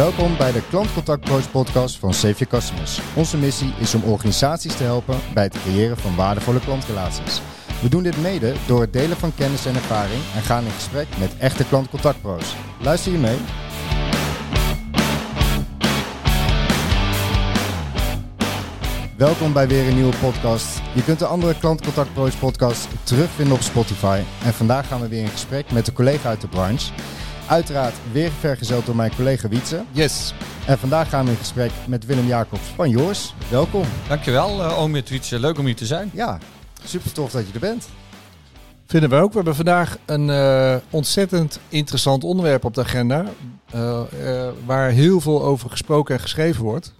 Welkom bij de Klantcontact Pros podcast van Save Your Customers. Onze missie is om organisaties te helpen bij het creëren van waardevolle klantrelaties. We doen dit mede door het delen van kennis en ervaring en gaan in gesprek met echte klantcontactpro's. Luister je mee? Welkom bij weer een nieuwe podcast. Je kunt de andere Klantcontact Pros podcast terugvinden op Spotify. En vandaag gaan we weer in gesprek met een collega uit de branche. Uiteraard weer vergezeld door mijn collega Wietse. Yes. En vandaag gaan we in gesprek met Willem Jacobs van Joors. Welkom. Dankjewel, uh, oom Wietse. Leuk om hier te zijn. Ja, super tof dat je er bent. Vinden we ook. We hebben vandaag een uh, ontzettend interessant onderwerp op de agenda. Uh, waar heel veel over gesproken en geschreven wordt.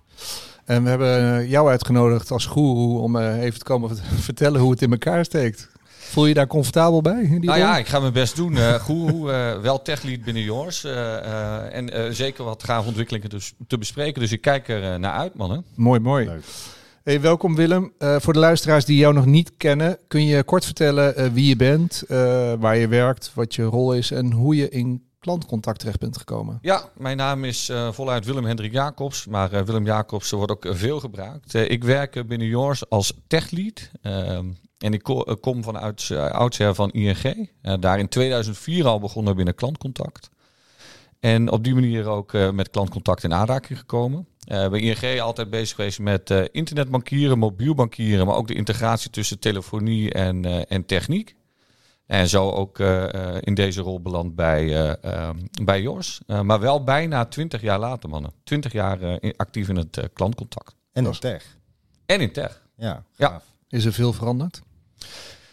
En we hebben jou uitgenodigd als goeroe om even te komen vertellen hoe het in elkaar steekt. Voel je daar comfortabel bij? nou rol? ja, ik ga mijn best doen. Uh, goeroe, uh, wel techlead binnen Yours. Uh, en zeker wat gave ontwikkelingen dus te bespreken. Dus ik kijk er naar uit, mannen. Mooi, mooi. Leuk. Hey, welkom Willem. voor de luisteraars die jou nog niet kennen, kun je kort vertellen wie je bent, waar je werkt, wat je rol is en hoe je in klantcontact terecht bent gekomen? Ja, mijn naam is uh, voluit Willem Hendrik Jacobs, maar uh, Willem Jacobs wordt ook veel gebruikt. Uh, ik werk binnen Yours als techlead. Ehm, en ik kom vanuit oudsher van ING. daar in 2004 al begonnen binnen klantcontact. En op die manier ook met klantcontact in aanraking gekomen. bij ING altijd bezig geweest met internetbankieren, mobiel bankieren, maar ook de integratie tussen telefonie en, en techniek. En zo ook in deze rol beland bij, uh, bij Jors. maar wel bijna twintig jaar later, mannen. Twintig jaar in, actief in het klantcontact. En in tech. En in tech. Ja, gaaf. ja. Is er veel veranderd?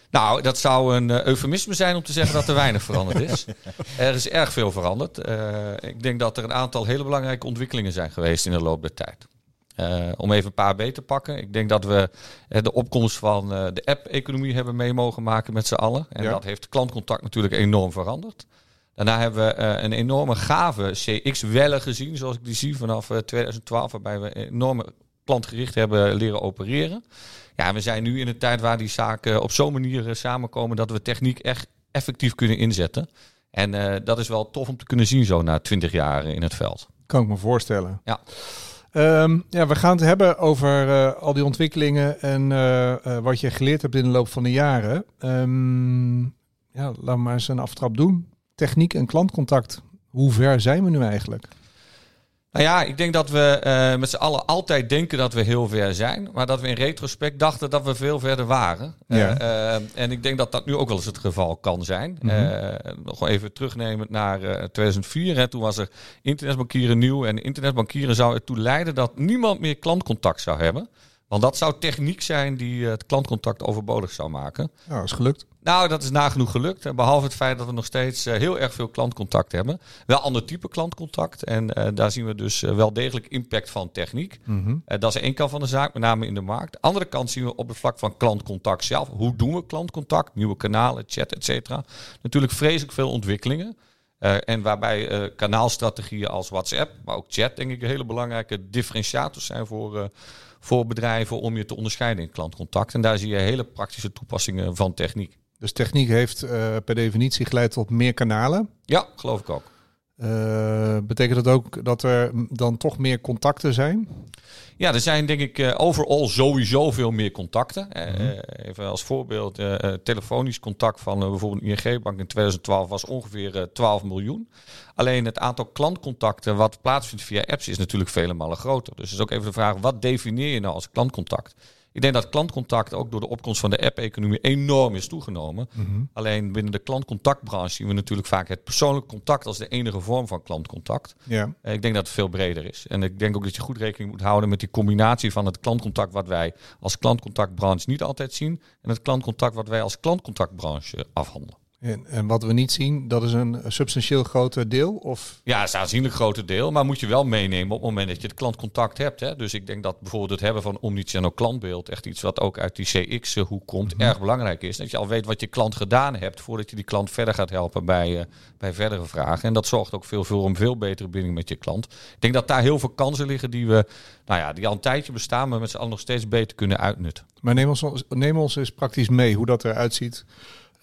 Nou, dat zou een eufemisme zijn om te zeggen dat er weinig veranderd is. er is erg veel veranderd. ik denk dat er een aantal hele belangrijke ontwikkelingen zijn geweest in de loop der tijd. Uh, om even een paar B te pakken. Ik denk dat we uh, de opkomst van uh, de app-economie hebben mee mogen maken met z'n allen. En ja. dat heeft klantcontact natuurlijk enorm veranderd. Daarna hebben we een enorme gave CX-wellen gezien, zoals ik die zie vanaf 2012, waarbij we enorme klantgericht hebben leren opereren. Ja, we zijn nu in een tijd waar die zaken op zo'n manier samenkomen dat we techniek echt effectief kunnen inzetten. En dat is wel tof om te kunnen zien zo na 20 jaar in het veld. Kan ik me voorstellen. Ja. Um, ja, we gaan het hebben over uh, al die ontwikkelingen en uh, wat je geleerd hebt in de loop van de jaren. Um, ja, laten we maar eens een aftrap doen. Techniek en klantcontact. Hoe ver zijn we nu eigenlijk? Nou ja, ik denk dat we uh, met z'n allen altijd denken dat we heel ver zijn. Maar dat we in retrospect dachten dat we veel verder waren. Ja. Uh, en ik denk dat dat nu ook wel eens het geval kan zijn. Mm -hmm. nog even terugnemen naar 2004. Hè, toen was er internetbankieren nieuw. En internetbankieren zou ertoe leiden dat niemand meer klantcontact zou hebben. Want dat zou techniek zijn die het klantcontact overbodig zou maken. Ja, dat is gelukt. Nou, dat is nagenoeg gelukt. Behalve het feit dat we nog steeds heel erg veel klantcontact hebben. Wel ander type klantcontact. En uh, daar zien we dus wel degelijk impact van techniek. Mm -hmm. uh, dat is één kant van de zaak, met name in de markt. De andere kant zien we op het vlak van klantcontact zelf. Hoe doen we klantcontact? Nieuwe kanalen, chat, et cetera. Natuurlijk vreselijk veel ontwikkelingen. en waarbij kanaalstrategieën als WhatsApp, maar ook chat, denk ik, hele belangrijke differentiators zijn voor voor bedrijven om je te onderscheiden in klantcontact. En daar zie je hele praktische toepassingen van techniek. Dus techniek heeft uh, per definitie geleid tot meer kanalen? Ja, geloof ik ook. Uh, betekent dat ook dat er dan toch meer contacten zijn? Ja, er zijn denk ik uh, overal sowieso veel meer contacten. Mm -hmm. even als voorbeeld, telefonisch contact van bijvoorbeeld ING-bank in 2012 was ongeveer 12 miljoen. Alleen het aantal klantcontacten wat plaatsvindt via apps is natuurlijk vele malen groter. Dus is ook even de vraag, wat definieer je nou als klantcontact? Ik denk dat klantcontact ook door de opkomst van de app-economie enorm is toegenomen. Mm -hmm. Alleen binnen de klantcontactbranche zien we natuurlijk vaak het persoonlijk contact als de enige vorm van klantcontact. Ja. Ik denk dat het veel breder is. En ik denk ook dat je goed rekening moet houden met die combinatie van het klantcontact wat wij als klantcontactbranche niet altijd zien. En het klantcontact wat wij als klantcontactbranche afhandelen. En, en, wat we niet zien, dat is een substantieel groter deel? Of? Ja, het is een aanzienlijk groter deel. Maar moet je wel meenemen op het moment dat je het klantcontact hebt. Hè? Dus ik denk dat bijvoorbeeld het hebben van omnichannel klantbeeld... echt iets wat ook uit die CX-hoek komt, mm -hmm. erg belangrijk is. Dat je al weet wat je klant gedaan hebt... voordat je die klant verder gaat helpen bij, uh, bij verdere vragen. En dat zorgt ook veel voor een veel betere binding met je klant. Ik denk dat daar heel veel kansen liggen die we... nou ja, die al een tijdje bestaan... maar met z'n allen nog steeds beter kunnen uitnutten. Maar neem ons, neem ons eens praktisch mee hoe dat eruit ziet...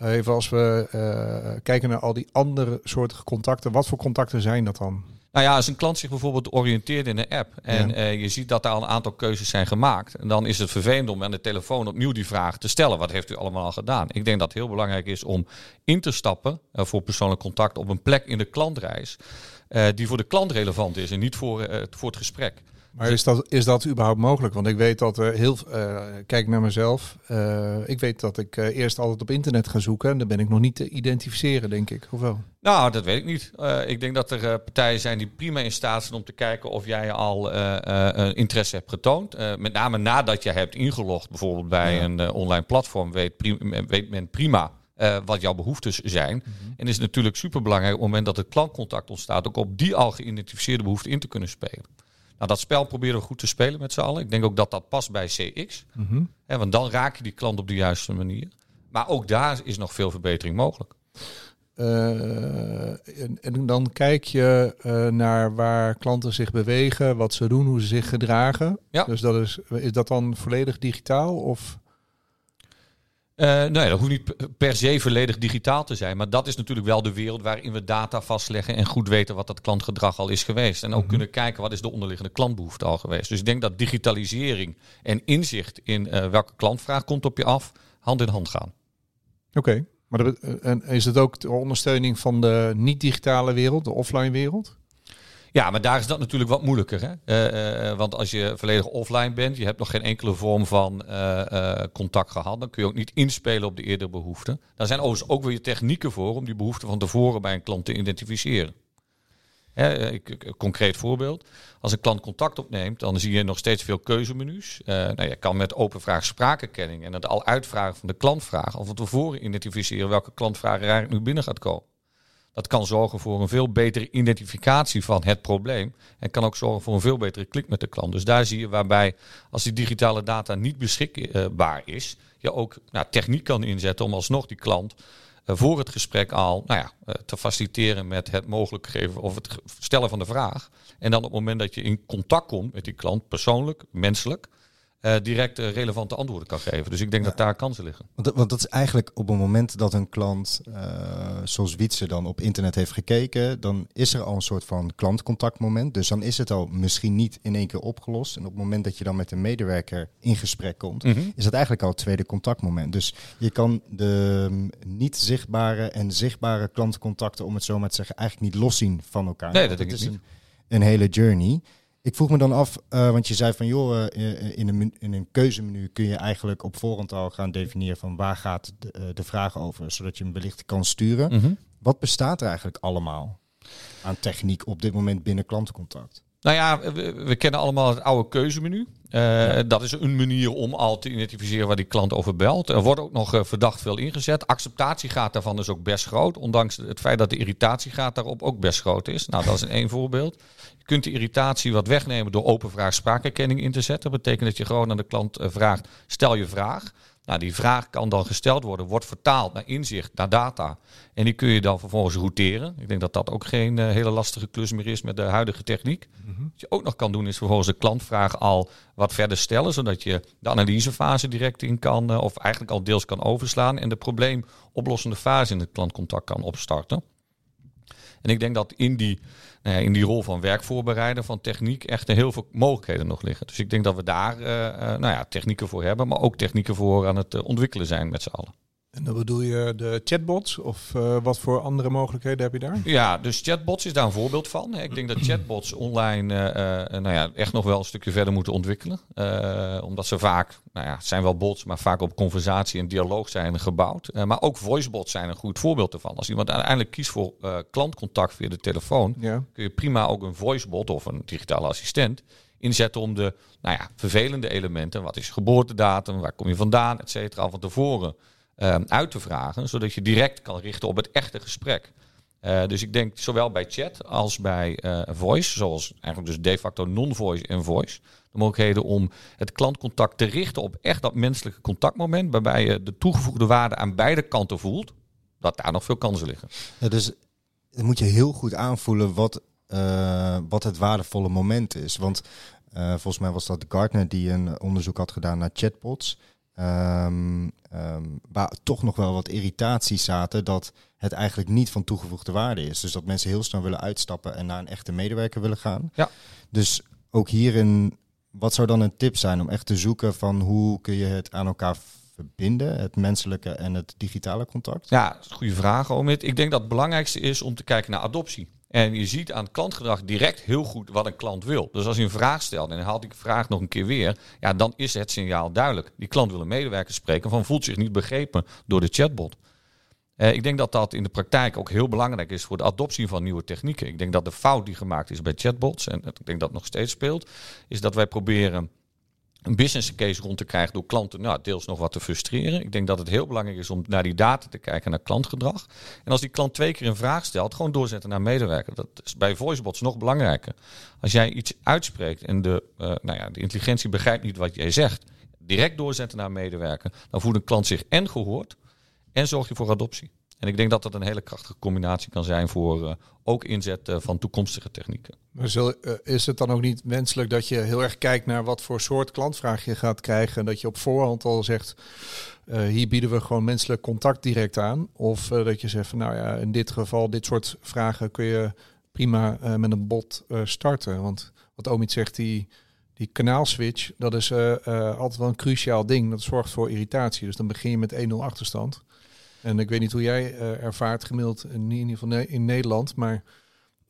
Even als we uh, kijken naar al die andere soorten contacten. Wat voor contacten zijn dat dan? Nou ja, als een klant zich bijvoorbeeld oriënteert in een app en ja. uh, je ziet dat daar al een aantal keuzes zijn gemaakt, en dan is het vervelend om aan de telefoon opnieuw die vraag te stellen. Wat heeft u allemaal al gedaan? Ik denk dat het heel belangrijk is om in te stappen uh, voor persoonlijk contact op een plek in de klantreis uh, die voor de klant relevant is en niet voor, voor het gesprek. Maar is dat, is dat überhaupt mogelijk? Want ik weet dat er heel. Uh, kijk naar mezelf. Uh, ik weet dat ik uh, eerst altijd op internet ga zoeken. En dan ben ik nog niet te identificeren, denk ik. Of wel? Nou, dat weet ik niet. ik denk dat er partijen zijn die prima in staat zijn om te kijken of jij al interesse hebt getoond. met name nadat je hebt ingelogd, bijvoorbeeld bij ja. een online platform, weet, weet men prima. wat jouw behoeftes zijn. Mm -hmm. En is natuurlijk superbelangrijk op het moment dat het klantcontact ontstaat, ook op die al geïdentificeerde behoefte in te kunnen spelen. Nou, dat spel proberen we goed te spelen met z'n allen. Ik denk ook dat dat past bij CX. Mm -hmm. He, want dan raak je die klant op de juiste manier. Maar ook daar is nog veel verbetering mogelijk. Uh, en, en, dan kijk je uh, naar waar klanten zich bewegen, wat ze doen, hoe ze zich gedragen. Ja. Dus dat is, is dat dan volledig digitaal? Of? Uh, nee, dat hoeft niet per se volledig digitaal te zijn. Maar dat is natuurlijk wel de wereld waarin we data vastleggen en goed weten wat dat klantgedrag al is geweest. En ook mm-hmm. kunnen kijken wat is de onderliggende klantbehoefte al geweest. Dus ik denk dat digitalisering en inzicht in uh, welke klantvraag komt op je af, hand in hand gaan. Oké, okay. maar dat, en is het ook de ondersteuning van de niet-digitale wereld, de offline wereld? Ja, maar daar is dat natuurlijk wat moeilijker. Hè? Uh, uh, want als je volledig offline bent, je hebt nog geen enkele vorm van contact gehad, dan kun je ook niet inspelen op de eerdere behoeften. Daar zijn overigens ook weer technieken voor om die behoeften van tevoren bij een klant te identificeren. Hè, ik, concreet voorbeeld. Als een klant contact opneemt, dan zie je nog steeds veel keuzemenu's. nou, je kan met open vraag spraakherkenning en het al uitvragen van de klantvraag al van tevoren identificeren welke klantvraag er nu binnen gaat komen. Dat kan zorgen voor een veel betere identificatie van het probleem. En kan ook zorgen voor een veel betere klik met de klant. Dus daar zie je waarbij, als die digitale data niet beschikbaar is, je ook nou, techniek kan inzetten om alsnog die klant uh, voor het gesprek al nou ja, uh, te faciliteren met het mogelijk geven of het stellen van de vraag. En dan op het moment dat je in contact komt met die klant, persoonlijk, menselijk, uh, direct uh, relevante antwoorden kan geven. Dus ik denk ja. dat daar kansen liggen. Want, want, dat is eigenlijk op het moment dat een klant, uh, zoals Wietse, dan op internet heeft gekeken, dan is er al een soort van klantcontactmoment. Dus dan is het al misschien niet in één keer opgelost. En op het moment dat je dan met een medewerker in gesprek komt, mm -hmm. is dat eigenlijk al het tweede contactmoment. Dus je kan de um, niet zichtbare en zichtbare klantcontacten, om het zo maar te zeggen, eigenlijk niet loszien van elkaar. Nee, dat, dat is niet. Een, een hele journey. Ik vroeg me dan af, uh, want je zei van joh, uh, in, een, in een keuzemenu kun je eigenlijk op voorhand al gaan definiëren van waar gaat de, de vraag over, zodat je hem wellicht kan sturen. Mhm. Mm -hmm. Wat bestaat er eigenlijk allemaal aan techniek op dit moment binnen klantencontact? Nou ja, we, we, kennen allemaal het oude keuzemenu. Uh, ja. Dat is een manier om al te identificeren waar die klant over belt. Er wordt ook nog uh, verdacht veel ingezet. Acceptatiegraad daarvan is ook best groot. Ondanks het feit dat de irritatiegraad daarop ook best groot is. Nou, dat is één voorbeeld. Je kunt de irritatie wat wegnemen door open vraag spraakherkenning in te zetten. Dat betekent dat je gewoon aan de klant uh, vraagt, stel je vraag. Nou, die vraag kan dan gesteld worden, wordt vertaald naar inzicht, naar data. En die kun je dan vervolgens routeren. Ik denk dat dat ook geen uh, hele lastige klus meer is met de huidige techniek. Mm -hmm. Wat je ook nog kan doen is vervolgens de klantvraag al wat verder stellen. Zodat je de analysefase direct in kan, uh, of eigenlijk al deels kan overslaan. En de probleemoplossende fase in het klantcontact kan opstarten. En ik denk dat in die, nou ja, in die rol van werkvoorbereider, van techniek, echt heel veel mogelijkheden nog liggen. Dus ik denk dat we daar uh, uh, nou ja, technieken voor hebben, maar ook technieken voor aan het uh, ontwikkelen zijn met z'n allen. En dan bedoel je de chatbots of uh, wat voor andere mogelijkheden heb je daar? Ja, dus chatbots is daar een voorbeeld van. Ik denk dat chatbots online uh, uh, nou ja, echt nog wel een stukje verder moeten ontwikkelen. omdat ze vaak, nou ja, het zijn wel bots, maar vaak op conversatie en dialoog zijn gebouwd. maar ook voicebots zijn een goed voorbeeld ervan. Als iemand uiteindelijk kiest voor klantcontact via de telefoon, ja. kun je prima ook een voicebot of een digitale assistent inzetten om de nou ja, vervelende elementen, wat is je geboortedatum, waar kom je vandaan, et cetera, al van tevoren um, uit te vragen, zodat je direct kan richten op het echte gesprek. Uh, dus ik denk zowel bij chat als bij uh, voice, zoals eigenlijk dus de facto non-voice en voice, de mogelijkheden om het klantcontact te richten op echt dat menselijke contactmoment, waarbij je de toegevoegde waarde aan beide kanten voelt, dat daar nog veel kansen liggen. Ja, dus dan moet je heel goed aanvoelen wat, uh, wat het waardevolle moment is. Want volgens mij was dat Gartner die een onderzoek had gedaan naar chatbots. Ehm, waar toch nog wel wat irritaties zaten dat het eigenlijk niet van toegevoegde waarde is. Dus dat mensen heel snel willen uitstappen en naar een echte medewerker willen gaan. Ja. Dus ook hierin, wat zou dan een tip zijn om echt te zoeken van hoe kun je het aan elkaar verbinden, het menselijke en het digitale contact? Ja, dat is een goede vraag, Omid. Ik denk dat het belangrijkste is om te kijken naar adoptie. En je ziet aan klantgedrag direct heel goed wat een klant wil. Dus als je een vraag stelt en dan haal ik de vraag nog een keer weer, ja, dan is het signaal duidelijk. Die klant wil een medewerker spreken van voelt zich niet begrepen door de chatbot. Eh, ik denk dat dat in de praktijk ook heel belangrijk is voor de adoptie van nieuwe technieken. Ik denk dat de fout die gemaakt is bij chatbots, en ik denk dat nog steeds speelt, is dat wij proberen een business case rond te krijgen door klanten nou, deels nog wat te frustreren. Ik denk dat het heel belangrijk is om naar die data te kijken, naar klantgedrag. En als die klant twee keer een vraag stelt, gewoon doorzetten naar medewerker. Dat is bij voicebots nog belangrijker. Als jij iets uitspreekt en de, uh, nou ja, de intelligentie begrijpt niet wat jij zegt, direct doorzetten naar medewerker, dan voelt een klant zich en gehoord en zorg je voor adoptie. En ik denk dat dat een hele krachtige combinatie kan zijn voor uh, ook inzet uh, van toekomstige technieken. Maar zal, uh, is het dan ook niet wenselijk dat je heel erg kijkt naar wat voor soort klantvraag je gaat krijgen en dat je op voorhand al zegt, hier bieden we gewoon menselijk contact direct aan? Of dat je zegt van nou ja, in dit geval, dit soort vragen kun je prima met een bot starten. Want wat Omid zegt, die, die kanaalswitch, dat is altijd wel een cruciaal ding. Dat zorgt voor irritatie. Dus dan begin je met 1-0 achterstand. En ik weet niet hoe jij uh, ervaart gemiddeld, in ieder geval in Nederland, maar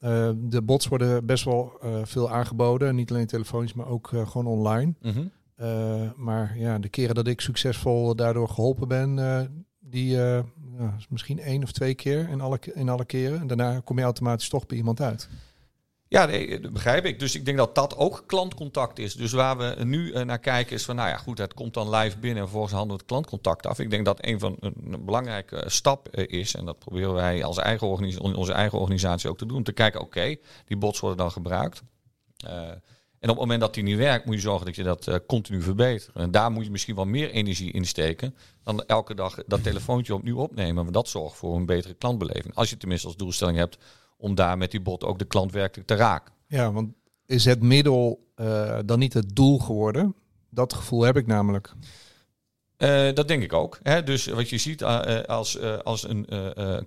uh, de bots worden best wel uh, veel aangeboden. Niet alleen telefonisch, maar ook gewoon online. Mm -hmm. maar ja, de keren dat ik succesvol daardoor geholpen ben, die misschien één of twee keer in alle, in alle keren. En daarna kom je automatisch toch bij iemand uit. Ja, nee, dat begrijp ik. Dus ik denk dat dat ook klantcontact is. Dus waar we nu uh, naar kijken is van, nou ja, goed, het komt dan live binnen en vervolgens handelen we het klantcontact af. Ik denk dat een van een, belangrijke stap uh, is, en dat proberen wij als eigen onze eigen organisatie ook te doen, om te kijken, oké, die bots worden dan gebruikt. En op het moment dat die niet werkt, moet je zorgen dat je dat continu verbetert. En daar moet je misschien wel meer energie in steken dan elke dag dat telefoontje opnieuw opnemen. Want dat zorgt voor een betere klantbeleving. Als je tenminste als doelstelling hebt om daar met die bot ook de klant werkelijk te raken. Ja, want is het middel uh, dan niet het doel geworden? Dat gevoel heb ik namelijk. Uh, dat denk ik ook. Hè? Dus wat je ziet uh, als, als een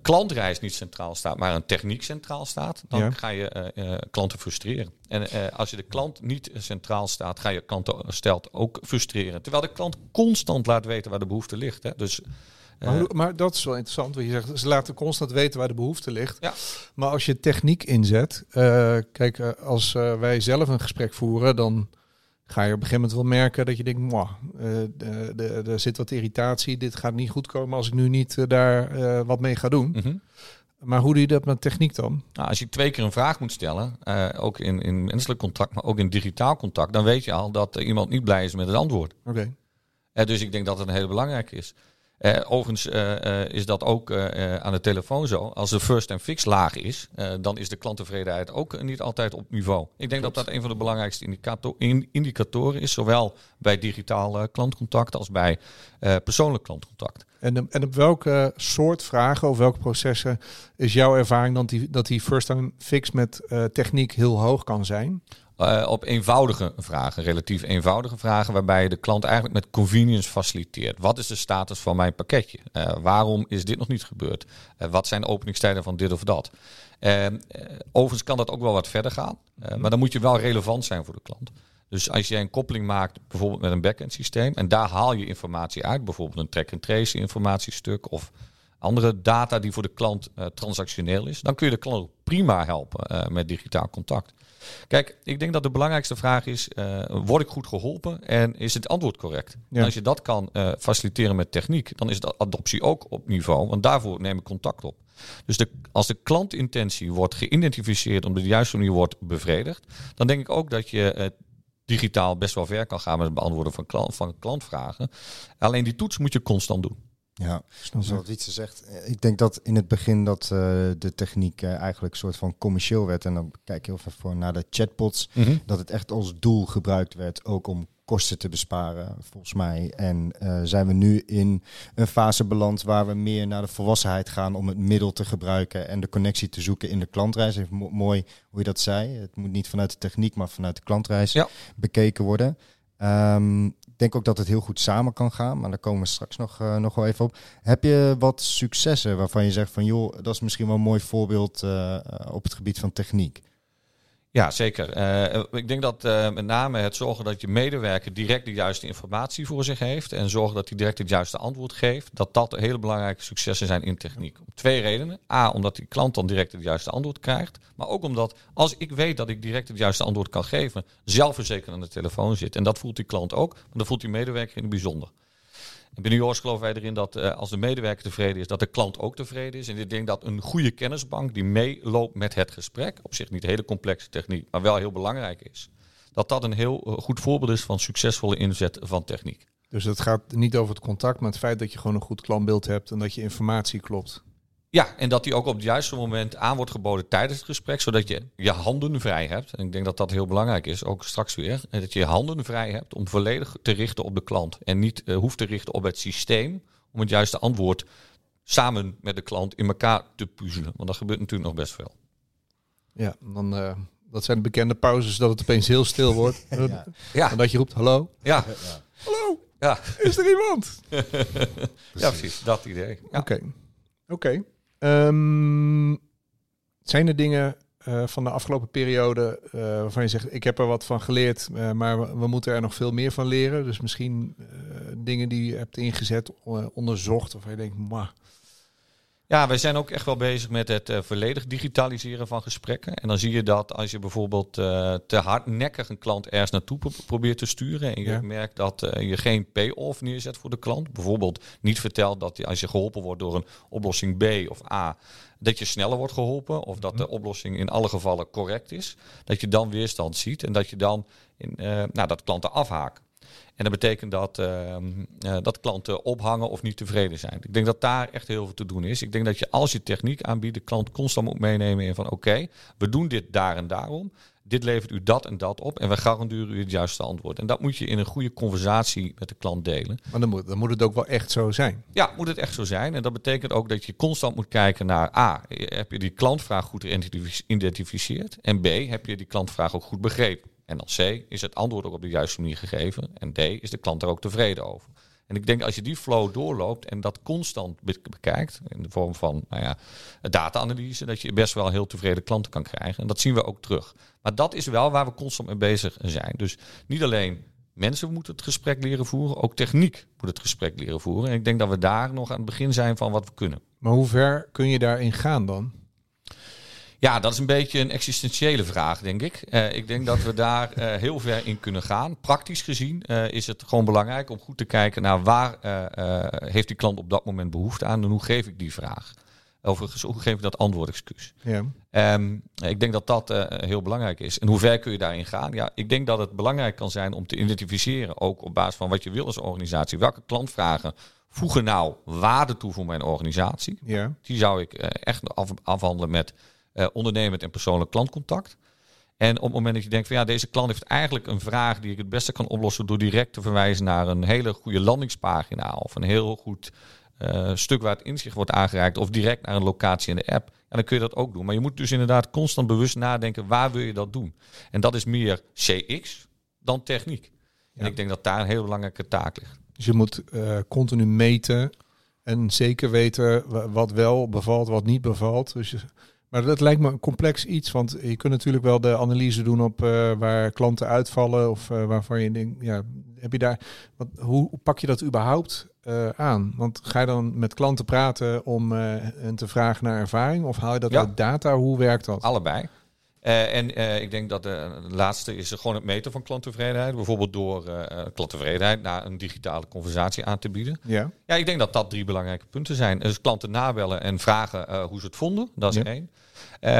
klantreis niet centraal staat, maar een techniek centraal staat, dan ja. ga je klanten frustreren. En als je de klant niet centraal staat, ga je klanten stelt ook frustreren. Terwijl de klant constant laat weten waar de behoefte ligt. Hè? Dus maar, hoe, maar, dat is wel interessant, wat je zegt. Ze laten constant weten waar de behoefte ligt. Ja. Maar als je techniek inzet, uh, kijk, uh, als uh, wij zelf een gesprek voeren, dan ga je op een gegeven moment wel merken dat je denkt, er zit wat irritatie, dit gaat niet goed komen als ik nu niet daar wat mee ga doen. Mm -hmm. Maar hoe doe je dat met techniek dan? Nou, als je twee keer een vraag moet stellen, ook in, in menselijk contact, maar ook in digitaal contact, dan weet je al dat iemand niet blij is met het antwoord. Oké. Okay. dus ik denk dat het een hele belangrijke is. Uh, overigens uh, uh, is dat ook aan de telefoon zo. Als de first and fix laag is, dan is de klanttevredenheid ook niet altijd op niveau. Ik denk Klopt. dat dat een van de belangrijkste indicator, in, indicatoren is, zowel bij digitaal klantcontact als bij persoonlijk klantcontact. En, en op welke soort vragen of welke processen is jouw ervaring dat die, dat die first and fix met techniek heel hoog kan zijn? Uh, op eenvoudige vragen, relatief eenvoudige vragen, waarbij je de klant eigenlijk met convenience faciliteert. Wat is de status van mijn pakketje? Uh, waarom is dit nog niet gebeurd? Uh, wat zijn de openingstijden van dit of dat? overigens kan dat ook wel wat verder gaan, maar dan moet je wel relevant zijn voor de klant. Dus als je een koppeling maakt, bijvoorbeeld met een backend systeem, en daar haal je informatie uit, bijvoorbeeld een track-and-trace informatiestuk of andere data die voor de klant transactioneel is, dan kun je de klant prima helpen met digitaal contact. Kijk, ik denk dat de belangrijkste vraag is: uh, word ik goed geholpen en is het antwoord correct? Ja. En als je dat kan uh, faciliteren met techniek, dan is de adoptie ook op niveau, want daarvoor neem ik contact op. Dus de, als de klantintentie wordt geïdentificeerd omdat de juiste manier wordt bevredigd, dan denk ik ook dat je uh, digitaal best wel ver kan gaan met het beantwoorden van, klant, van klantvragen. Alleen die toets moet je constant doen. Ja, zoals iets zegt. Eh, ik denk dat in het begin dat uh, de techniek uh, eigenlijk een soort van commercieel werd. En dan kijk je heel even voor naar de chatbots. Mm -hmm. Dat het echt als doel gebruikt werd, ook om kosten te besparen, volgens mij. En uh, zijn we nu in een fase beland waar we meer naar de volwassenheid gaan om het middel te gebruiken en de connectie te zoeken in de klantreis. Even mo mooi hoe je dat zei. Het moet niet vanuit de techniek, maar vanuit de klantreis ja. bekeken worden. Um, denk ook dat het heel goed samen kan gaan, maar daar komen we straks nog, uh, nog wel even op. Heb je wat successen waarvan je zegt van joh, dat is misschien wel een mooi voorbeeld uh, op het gebied van techniek? Ja, zeker. Uh, ik denk dat uh, met name het zorgen dat je medewerker direct de juiste informatie voor zich heeft en zorgen dat hij direct het juiste antwoord geeft, dat dat hele belangrijke successen zijn in techniek. Om twee redenen. A, omdat die klant dan direct het juiste antwoord krijgt, maar ook omdat als ik weet dat ik direct het juiste antwoord kan geven, zelfverzekerd aan de telefoon zit. En dat voelt die klant ook, maar dat voelt die medewerker in het bijzonder. En binnen Yours geloven wij erin dat uh, als de medewerker tevreden is, dat de klant ook tevreden is. En ik denk dat een goede kennisbank die meeloopt met het gesprek, op zich niet hele complexe techniek, maar wel heel belangrijk is, dat dat een heel uh, goed voorbeeld is van succesvolle inzet van techniek. Dus het gaat niet over het contact, maar het feit dat je gewoon een goed klantbeeld hebt en dat je informatie klopt. Ja, en dat die ook op het juiste moment aan wordt geboden tijdens het gesprek, zodat je je handen vrij hebt. En ik denk dat dat heel belangrijk is, ook straks weer. Dat je je handen vrij hebt om volledig te richten op de klant. En niet uh, hoeft te richten op het systeem om het juiste antwoord samen met de klant in elkaar te puzzelen. Want dat gebeurt natuurlijk nog best veel. Ja, dan, uh, dat zijn de bekende pauzes dat het opeens heel stil wordt. ja. ja. En dat je roept, hallo. Ja. ja. Hallo. Ja. Is er iemand? ja, precies. Dat idee. Oké. Oké. Okay. Um, zijn er dingen uh, van de afgelopen periode uh, waarvan je zegt, ik heb er wat van geleerd, uh, maar we, we, moeten er nog veel meer van leren? Dus misschien dingen die je hebt ingezet, onderzocht, of je denkt, maar ja, wij zijn ook echt wel bezig met het uh, volledig digitaliseren van gesprekken. En dan zie je dat als je bijvoorbeeld uh, te hardnekkig een klant ergens naartoe pro probeert te sturen. En je ja. merkt dat uh, je geen pay-off neerzet voor de klant. Bijvoorbeeld niet vertelt dat als je geholpen wordt door een oplossing B of A, dat je sneller wordt geholpen. Of dat de oplossing in alle gevallen correct is. Dat je dan weerstand ziet en dat je dan in, nou, dat klanten afhaken. En dat betekent dat, uh, uh, dat klanten ophangen of niet tevreden zijn. Ik denk dat daar echt heel veel te doen is. Ik denk dat je als je techniek aanbiedt, de klant constant moet meenemen in van oké, okay, we doen dit daar en daarom. Dit levert u dat en dat op en we garanderen u het juiste antwoord. En dat moet je in een goede conversatie met de klant delen. Maar dan moet, dan moet het ook wel echt zo zijn. Ja, moet het echt zo zijn. En dat betekent ook dat je constant moet kijken naar A, heb je die klantvraag goed geïdentificeerd? En B, heb je die klantvraag ook goed begrepen? En dan C, is het antwoord ook op de juiste manier gegeven? En D, is de klant er ook tevreden over? En ik denk als je die flow doorloopt en dat constant bekijkt, in de vorm van nou ja, data-analyse, dat je best wel heel tevreden klanten kan krijgen. En dat zien we ook terug. Maar dat is wel waar we constant mee bezig zijn. Dus niet alleen mensen moeten het gesprek leren voeren, ook techniek moet het gesprek leren voeren. En ik denk dat we daar nog aan het begin zijn van wat we kunnen. Maar hoe ver kun je daarin gaan dan? Ja, dat is een beetje een existentiële vraag, denk ik. Uh, ik denk dat we daar uh, heel ver in kunnen gaan. Praktisch gezien uh, is het gewoon belangrijk om goed te kijken naar waar heeft die klant op dat moment behoefte aan en hoe geef ik die vraag. Overigens, hoe geef ik dat antwoord, excuus. Ja. Um, ik denk dat dat heel belangrijk is. En hoe ver kun je daarin gaan? Ja, ik denk dat het belangrijk kan zijn om te identificeren, ook op basis van wat je wil als organisatie. Welke klantvragen voegen nou waarde toe voor mijn organisatie? Ja. Die zou ik echt af, afhandelen met uh, ondernemend en persoonlijk klantcontact. En op het moment dat je denkt van ja, deze klant heeft eigenlijk een vraag die ik het beste kan oplossen door direct te verwijzen naar een hele goede landingspagina of een heel goed uh, stuk waar het inzicht wordt aangereikt of direct naar een locatie in de app. En dan kun je dat ook doen. Maar je moet dus inderdaad constant bewust nadenken waar wil je dat doen. En dat is meer CX dan techniek. En ik denk dat daar een heel belangrijke taak ligt. Dus je moet uh, continu meten en zeker weten wat wel bevalt, wat niet bevalt. Dus je, maar dat lijkt me een complex iets, want je kunt natuurlijk wel de analyse doen op uh, waar klanten uitvallen of uh, waarvan je denkt, ja, heb je daar, wat, hoe pak je dat überhaupt uh, aan? Want ga je dan met klanten praten om hen te vragen naar ervaring of haal je dat ja. uit data? Hoe werkt dat? Allebei. Uh, en uh, ik denk dat de, de, laatste is gewoon het meten van klanttevredenheid. Bijvoorbeeld door uh, klanttevredenheid naar een digitale conversatie aan te bieden. Ja. ja, ik denk dat dat drie belangrijke punten zijn. Dus klanten nabellen en vragen hoe ze het vonden. Dat is ja. één.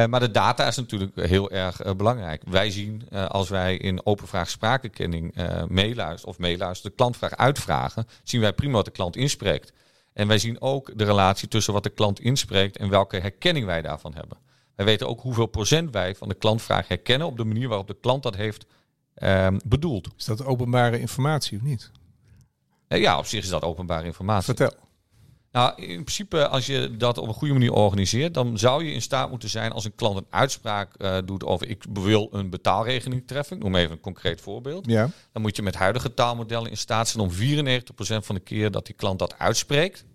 maar de data is natuurlijk heel erg belangrijk. Wij zien als wij in open vraag spraakkenning meeluisteren of meeluisteren, de klantvraag uitvragen, zien wij prima wat de klant inspreekt. En wij zien ook de relatie tussen wat de klant inspreekt en welke herkenning wij daarvan hebben. Wij weten ook hoeveel procent wij van de klantvraag herkennen op de manier waarop de klant dat heeft um, bedoeld. Is dat openbare informatie of niet? Ja, op zich is dat openbare informatie. Vertel. Nou, in principe, als je dat op een goede manier organiseert, dan zou je in staat moeten zijn als een klant een uitspraak uh, doet over ik wil een betaalregeling treffen. Ik noem even een concreet voorbeeld. Ja. Dan moet je met huidige taalmodellen in staat zijn om 94% van de keer dat die klant dat uitspreekt.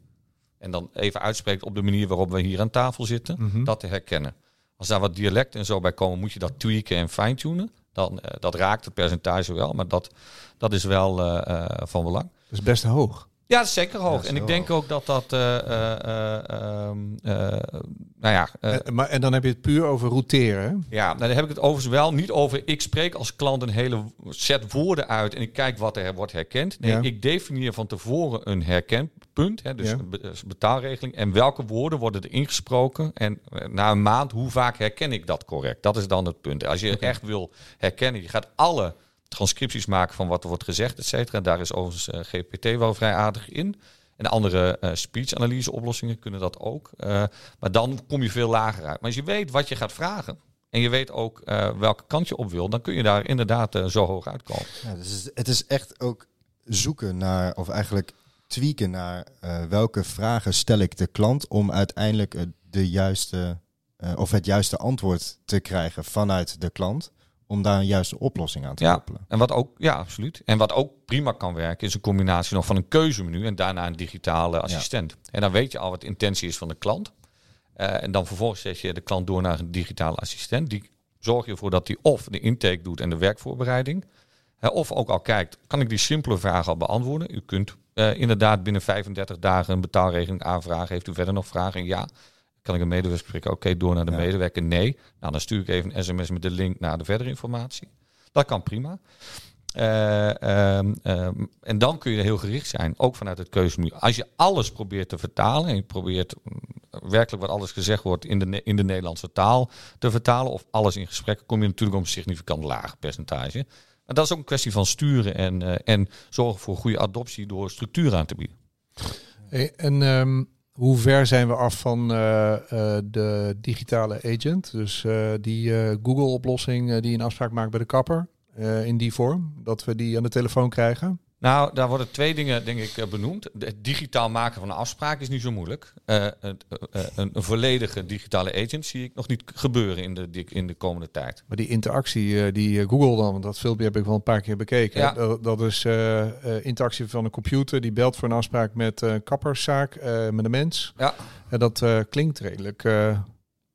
En dan even uitspreekt op de manier waarop we hier aan tafel zitten, Mhm. dat te herkennen. Als daar wat dialect en zo bij komen, moet je dat tweaken en fine-tunen. Dan, eh, dat raakt het percentage wel, maar dat, dat is wel eh, eh, van belang. Dat is best hoog. Ja, dat is zeker hoog. en ik denk ook dat dat, eh, eh, eh, ehm, eh, nou ja, En, maar, en dan heb je het puur over routeren. ja, nou, daar heb ik het overigens wel niet over. Ik spreek als klant een hele set woorden uit en ik kijk wat er wordt herkend. Nee, Ja. ik definieer van tevoren een herkenpunt, hè, dus Ja. een be- een betaalregeling. En welke woorden worden er ingesproken? En na een maand, hoe vaak herken ik dat correct? Dat is dan het punt. Als je echt wil herkennen, je gaat alle transcripties maken van wat er wordt gezegd, et cetera. Daar is overigens eh, GPT wel vrij aardig in. En andere eh speech-analyse oplossingen kunnen dat ook. Eh, maar dan kom je veel lager uit. Maar als je weet wat je gaat vragen en je weet ook eh, welke kant je op wil, dan kun je daar inderdaad zo hoog uitkomen. Dus het is- echt ook zoeken naar, of eigenlijk tweaken naar welke vragen stel ik de klant om uiteindelijk de juiste, of het juiste antwoord te krijgen vanuit de klant, om daar een juiste oplossing aan te Ja. koppelen. En wat ook, ja, absoluut. En wat ook prima kan werken, is een combinatie nog van een keuzemenu en daarna een digitale assistent. En dan weet je al wat de intentie is van de klant. Eh, en dan vervolgens zet je de klant door naar een digitale assistent. Die zorg je ervoor dat die of de intake doet en de werkvoorbereiding. Hè, of ook al kijkt, kan ik die simpele vragen al beantwoorden? U kunt eh, inderdaad binnen 35 dagen een betaalregeling aanvragen. Heeft u verder nog vragen? Ja. Kan ik een medewerker spreken? Oké, door naar de Ja. medewerker? Nee. Nou, dan stuur ik even een sms met de link naar de verdere informatie. Dat kan prima. Eh, ehm, ehm, en dan kun je heel gericht zijn, ook vanuit het keuzemenu. Als je alles probeert te vertalen en je probeert mm, werkelijk wat alles gezegd wordt in de, in de Nederlandse taal te vertalen, of alles in gesprek, kom je natuurlijk op een significant lager percentage. Maar dat is ook een kwestie van sturen en, eh, en zorgen voor goede adoptie door structuur aan te bieden. Hey, en ehm, hoe ver zijn we af van eh, eh, de digitale agent? Dus eh, die Google-oplossing die een afspraak maakt bij de kapper. in die vorm, dat we die aan de telefoon krijgen. Nou, daar worden twee dingen, denk ik, eh, benoemd. Het digitaal maken van een afspraak is niet zo moeilijk. Eh, eh, een, een volledige digitale agent zie ik nog niet gebeuren in de, in de komende tijd. Maar die interactie eh, die Google dan, want dat filmpje heb ik wel een paar keer bekeken. Ja. Dat, dat is eh, eh, interactie van een computer die belt voor een afspraak met een kapperszaak, eh, met een mens. Ja. En dat eh, klinkt redelijk. eh,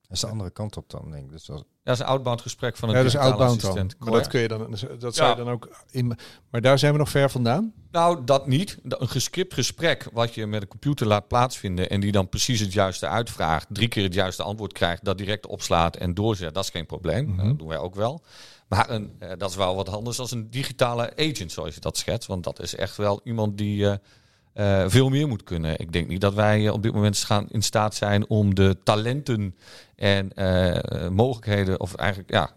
Dat is de andere kant op dan, denk ik. Dus dat, Dat is een outbound gesprek van een ja, dat is digitale outbound dan. assistent. Maar dat kun je dan, dat zou Ja. je dan ook in. Maar daar zijn we nog ver vandaan. Nou, dat niet. Een gescript gesprek wat je met een computer laat plaatsvinden en die dan precies het juiste uitvraagt, drie keer het juiste antwoord krijgt, dat direct opslaat en doorzet, dat is geen probleem. Mhm. Dat doen wij ook wel. Maar een, eh, dat is wel wat anders dan een digitale agent, zoals je dat schetst. Want dat is echt wel iemand die eh, eh, veel meer moet kunnen. Ik denk niet dat wij eh, op dit moment gaan in staat zijn om de talenten en eh, mogelijkheden, of eigenlijk ja,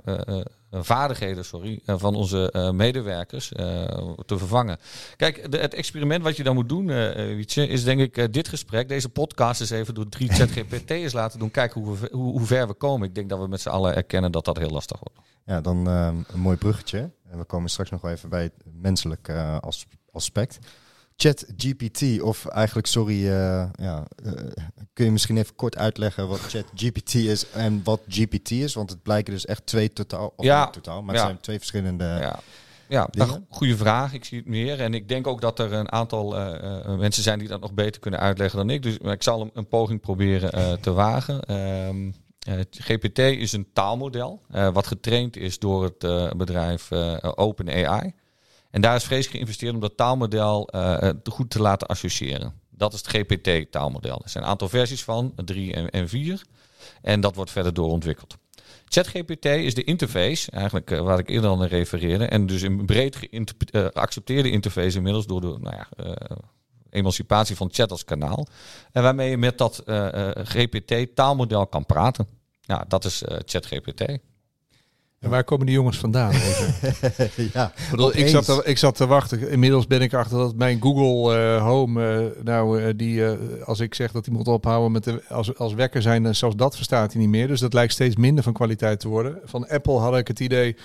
vaardigheden sorry, van onze medewerkers te vervangen. Kijk, de, het experiment wat je dan moet doen, Wietse, is denk ik dit gesprek, deze podcast eens even door drie ChatGPT'ers laten doen. Kijken hoe, we, hoe, hoe ver we komen. Ik denk dat we met z'n allen erkennen dat dat heel lastig wordt. ja, dan een mooi bruggetje. En we komen straks nog wel even bij het menselijke as- aspect. ChatGPT, of eigenlijk, sorry, eh, ja, eh, kun je misschien even kort uitleggen wat ChatGPT is en wat GPT is? Want het blijken dus echt twee totaal, of Ja, totaal, maar het ja. zijn twee verschillende... Ja. Ja, nou, goede vraag. Ik zie het meer. En ik denk ook dat er een aantal eh, mensen zijn die dat nog beter kunnen uitleggen dan ik. Dus ik zal een, een poging proberen te wagen. Ehm, eh, GPT is een taalmodel wat getraind is door het bedrijf OpenAI. En daar is vreselijk geïnvesteerd om dat taalmodel eh, eh, goed te laten associëren. Dat is het GPT-taalmodel. Er zijn een aantal versies van, drie en, vier. En dat wordt verder doorontwikkeld. ChatGPT is de interface, eigenlijk eh, waar ik eerder naar refereerde. En dus een breed geaccepteerde interface inmiddels door de nou ja, emancipatie van chat als kanaal. En waarmee je met dat GPT-taalmodel kan praten. Ja, dat is ChatGPT. En waar komen die jongens vandaan? Ja, Ik bedoel, ik, zat te, ik zat te wachten. Inmiddels ben ik achter dat mijn Google eh, Home, eh, nou, eh, die, als ik zeg dat hij moet ophouden met de, als, als wekker zijn, zelfs dat verstaat hij niet meer. Dus dat lijkt steeds minder van kwaliteit te worden. Van Apple had ik het idee,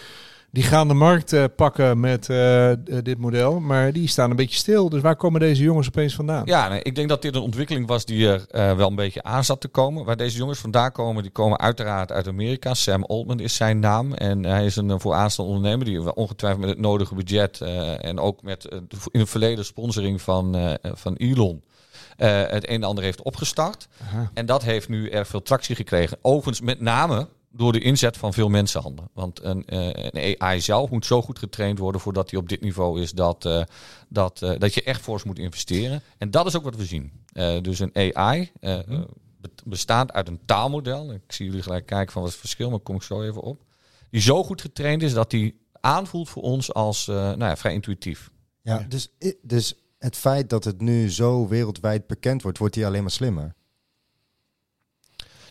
Die gaan de markt uh, pakken met uh, dit model, maar die staan een beetje stil. Dus waar komen deze jongens opeens vandaan? Ja, nee, ik denk dat dit een ontwikkeling was die er uh, wel een beetje aan zat te komen. Waar deze jongens vandaan komen, die komen uiteraard uit Amerika. Sam Altman is zijn naam en hij is een vooraanstaande ondernemer die ongetwijfeld met het nodige budget en ook met in het verleden sponsoring van, van Elon het een en ander heeft opgestart. Aha. En dat heeft nu erg veel tractie gekregen. Overigens met name door de inzet van veel mensenhanden. Want een, uh, een, AI zelf moet zo goed getraind worden voordat hij op dit niveau is dat, uh, dat, uh, dat je echt fors moet investeren. En dat is ook wat we zien. dus een AI bestaat uit een taalmodel. Ik zie jullie gelijk kijken van wat het verschil, maar kom ik zo even op. Die zo goed getraind is dat die aanvoelt voor ons als nou ja, vrij intuïtief. Ja, dus, dus het feit dat het nu zo wereldwijd bekend wordt, wordt hij alleen maar slimmer.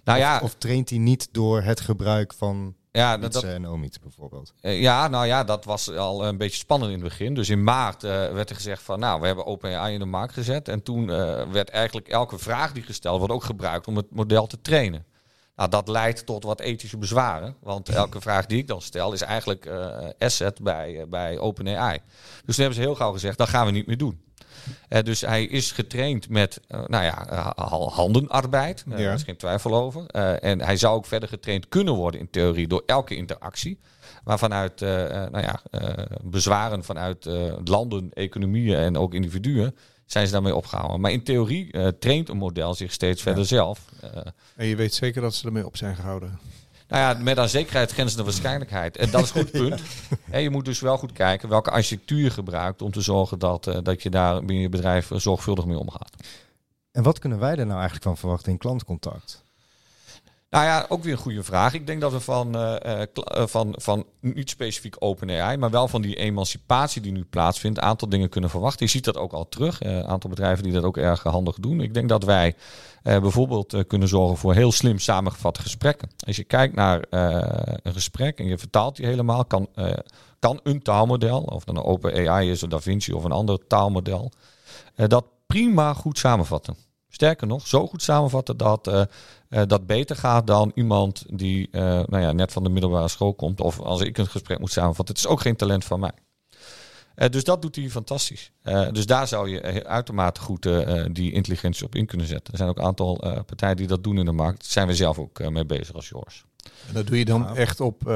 Nou of, ja, of traint hij niet door het gebruik van ja, dat, en Omid bijvoorbeeld? Uh, ja, nou ja, dat was al een beetje spannend in het begin. Dus in maart uh, werd er gezegd van, nou, we hebben OpenAI in de markt gezet. En toen uh, werd eigenlijk elke vraag die gesteld wordt ook gebruikt om het model te trainen. Nou, dat leidt tot wat ethische bezwaren. Want elke vraag die ik dan stel is eigenlijk asset bij, bij OpenAI. Dus toen hebben ze heel gauw gezegd, dat gaan we niet meer doen. Uh, dus hij is getraind met uh, nou ja, uh, handenarbeid. Daar is geen twijfel over. en hij zou ook verder getraind kunnen worden in theorie door elke interactie. Maar vanuit nou ja, bezwaren vanuit landen, economieën en ook individuen zijn ze daarmee opgehouden. Maar in theorie traint een model zich steeds verder zelf. en je weet zeker dat ze ermee op zijn gehouden? Nou ja, met aan zekerheid grenzende waarschijnlijkheid. En dat is een goed punt. En je moet dus wel goed kijken welke architectuur je gebruikt om te zorgen dat, uh, dat je daar binnen je bedrijf zorgvuldig mee omgaat. En wat kunnen wij er nou eigenlijk van verwachten in klantcontact? Nou ja, ook weer een goede vraag. Ik denk dat we van, uh, van, van niet specifiek OpenAI, maar wel van die emancipatie die nu plaatsvindt, een aantal dingen kunnen verwachten. Je ziet dat ook al terug. Een aantal bedrijven die dat ook erg handig doen. Ik denk dat wij bijvoorbeeld kunnen zorgen voor heel slim samengevatte gesprekken. Als je kijkt naar een gesprek en je vertaalt die helemaal, kan, kan een taalmodel, of dan een OpenAI is, of DaVinci of een ander taalmodel, dat prima goed samenvatten. Sterker nog, zo goed samenvatten dat uh, dat beter gaat dan iemand die uh, nou ja, net van de middelbare school komt. Of als ik een gesprek moet samenvatten. Het is ook geen talent van mij. dus dat doet hij fantastisch. dus daar zou je uitermate goed die intelligentie op in kunnen zetten. Er zijn ook een aantal partijen die dat doen in de markt. Daar zijn we zelf ook mee bezig als Joris. En dat doe je dan echt op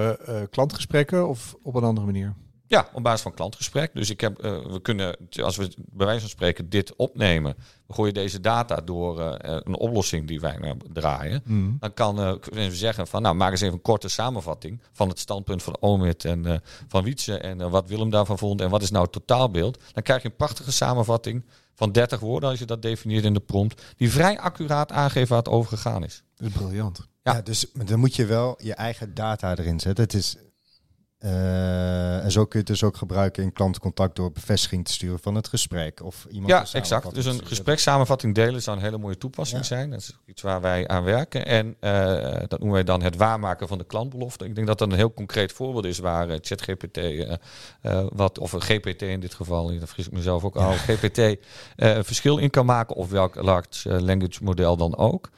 klantgesprekken of op een andere manier? Ja, op basis van klantgesprek. Dus ik heb, uh, we kunnen, als we bij wijze van spreken dit opnemen, we gooien deze data door uh, een oplossing die wij uh, draaien. Mm. Dan kan we zeggen van, nou, maak eens even een korte samenvatting van het standpunt van Omid en van Wietse en wat Willem daarvan vond en wat is nou het totaalbeeld. Dan krijg je een prachtige samenvatting van 30 woorden, als je dat definieert in de prompt, die vrij accuraat aangeeft waar het over gegaan is. Dat is briljant. Ja. ja, dus dan moet je wel je eigen data erin zetten. Het is uh, en zo kun je het dus ook gebruiken in klantencontact door bevestiging te sturen van het gesprek. Of iemand ja, exact. Dus een gesprekssamenvatting delen zou een hele mooie toepassing zijn. Dat is iets waar wij aan werken. En uh, dat noemen wij dan het waarmaken van de klantbelofte. Ik denk dat dat een heel concreet voorbeeld is waar uh, ChatGPT, wat, of GPT in dit geval, dat vergis ik mezelf ook al, GPT een verschil in kan maken. Of welk large language model dan ook.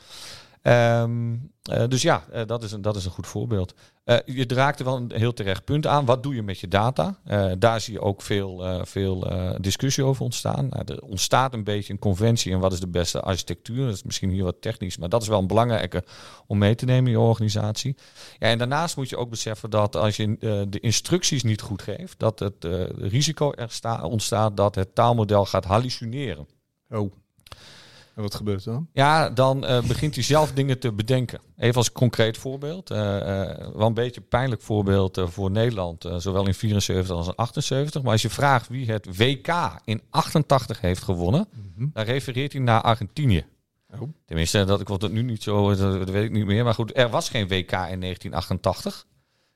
Um, uh, dus ja, uh, dat, is een, dat is een goed voorbeeld. Uh, je draagt er wel een heel terecht punt aan. Wat doe je met je data? daar zie je ook veel, veel discussie over ontstaan. Nou, er ontstaat een beetje een conventie en wat is de beste architectuur. Dat is misschien hier wat technisch, maar dat is wel een belangrijke om mee te nemen in je organisatie. Ja, en daarnaast moet je ook beseffen dat als je de instructies niet goed geeft, dat het risico er ontstaat dat het taalmodel gaat hallucineren. Oh. En wat gebeurt er dan? Ja, dan uh, begint hij zelf dingen te bedenken. Even als concreet voorbeeld. Uh, uh, wel een beetje een pijnlijk voorbeeld voor Nederland. zowel in 74 als in 78. Maar als je vraagt wie het WK in 88 heeft gewonnen. Mm -hmm. Dan refereert hij naar Argentinië. Oh. Tenminste, dat, ik word het nu niet zo, dat, weet ik niet meer. Maar goed, er was geen WK in 1988.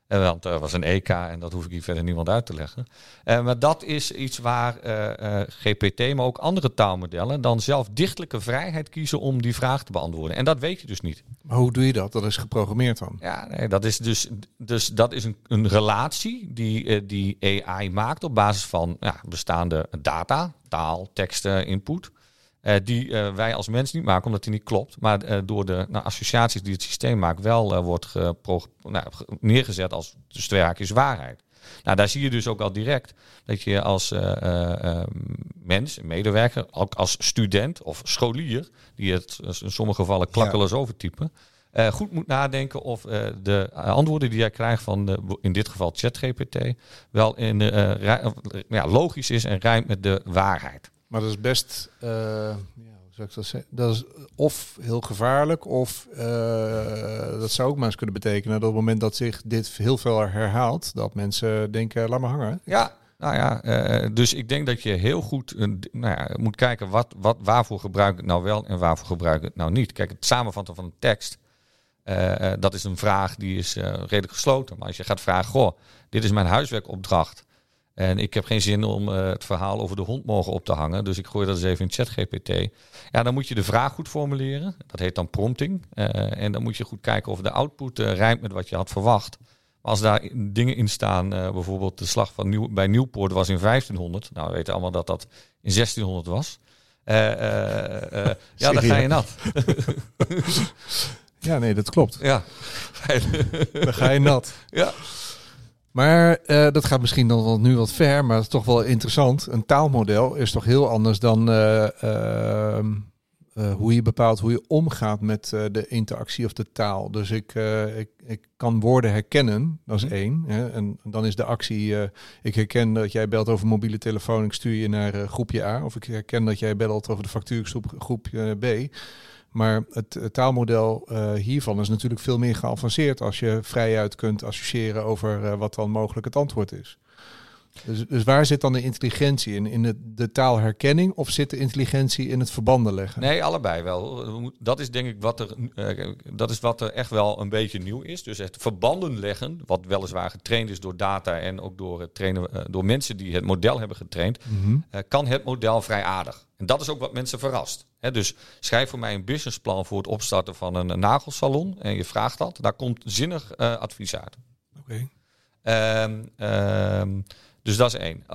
Want er was een EK en dat hoef ik hier verder niemand uit te leggen. Uh, maar dat is iets waar uh, GPT, maar ook andere taalmodellen, dan zelf dichtelijke vrijheid kiezen om die vraag te beantwoorden. En dat weet je dus niet. Maar hoe doe je dat? Dat is geprogrammeerd dan? Ja, nee, dat is dus, dus dat is een, een relatie die, die AI maakt op basis van ja, bestaande data, taal, teksten, input. Uh, die uh, wij als mens niet maken, omdat die niet klopt. Maar uh, door de nou, associaties die het systeem maakt, wel wordt nou, neergezet als dus haakjes waarheid. Nou, daar zie je dus ook al direct dat je als mens, medewerker, ook als student of scholier, die het in sommige gevallen klakkeloos ja. overtypen, goed moet nadenken of de antwoorden die jij krijgt van de, in dit geval ChatGPT wel in, ja, logisch is en rijmt met de waarheid. Maar dat is best, ja, hoe zou ik dat zeggen? Dat is of heel gevaarlijk, of dat zou ook maar eens kunnen betekenen dat op het moment dat zich dit heel veel herhaalt, dat mensen denken, laat maar hangen. Ja, nou ja, dus ik denk dat je heel goed nou ja, moet kijken wat, wat, waarvoor gebruik ik het nou wel en waarvoor gebruik ik het nou niet. Kijk, het samenvatten van een tekst dat is een vraag die is redelijk gesloten. Maar als je gaat vragen, goh, dit is mijn huiswerkopdracht. En ik heb geen zin om uh, het verhaal over de hond morgen op te hangen. Dus ik gooi dat eens even in ChatGPT. Ja, dan moet je de vraag goed formuleren. Dat heet dan prompting. en dan moet je goed kijken of de output rijmt met wat je had verwacht. Maar als daar dingen in staan, bijvoorbeeld de slag van Nieuw, bij Nieuwpoort was in 1500. Nou, we weten allemaal dat dat in 1600 was. ja, dan ga je nat. Ja, nee, dat klopt. Ja. Dan ga je nat. Ja. Maar uh, dat gaat misschien dan nu wat ver, maar het is toch wel interessant. Een taalmodel is toch heel anders dan uh, uh, hoe je bepaalt hoe je omgaat met de interactie of de taal. Dus ik, ik, ik kan woorden herkennen, dat is mhm. één. Hè, en dan is de actie, ik herken dat jij belt over mobiele telefoon, ik stuur je naar groepje A. Of ik herken dat jij belt over de factuurgroep groepje B. Maar het, taalmodel uh, hiervan is natuurlijk veel meer geavanceerd als je vrijuit kunt associëren over uh, wat dan mogelijk het antwoord is. Dus, dus, waar zit dan de intelligentie in? In de, de, taalherkenning of zit de intelligentie in het verbanden leggen? Nee, allebei wel. Dat is denk ik wat er, uh, dat is wat er echt wel een beetje nieuw is. Dus het verbanden leggen, wat weliswaar getraind is door data en ook door, het trainen, uh, door mensen die het model hebben getraind, mm -hmm. uh, kan het model vrij aardig. En dat is ook wat mensen verrast. He, dus schrijf voor mij een businessplan voor het opstarten van een, een nagelsalon en je vraagt dat. Daar komt zinnig advies uit. Oké. Okay. Um, um, dus dat is één.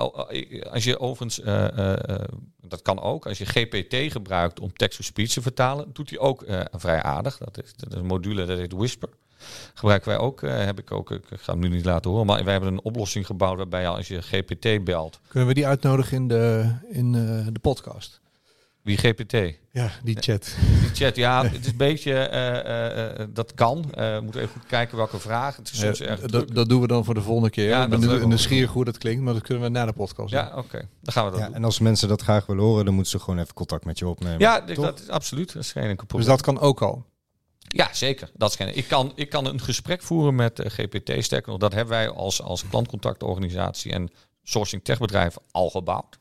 Als je overigens, uh, uh, dat kan ook, als je GPT gebruikt om text-to-speech te vertalen, doet hij ook uh, vrij aardig. Dat is, dat is, een module dat heet Whisper. Gebruiken wij ook, heb ik ook, ik ga hem nu niet laten horen, maar wij hebben een oplossing gebouwd waarbij als je GPT belt. Kunnen we die uitnodigen in de, in de podcast? Wie GPT? Ja, die chat. Die chat, ja, het is een beetje, uh, uh, dat kan. we moeten even goed kijken welke vraag. Het is soms erg dat, dat doen we dan voor de volgende keer. Ja, ik ben nu nieuwsgierig hoe dat klinkt, maar dat kunnen we na de podcast Ja, oké. Okay. Dan gaan we dat ja, doen. En als mensen dat graag willen horen, dan moeten ze gewoon even contact met je opnemen. Ja, dat is absoluut. Dat is geen enkel probleem. Dus dat kan ook al? Ja, zeker. Dat is geen, ik, kan, ik kan een gesprek voeren met GPT. Sterker nog, dat hebben wij als, als klantcontactorganisatie en sourcing techbedrijf al gebouwd.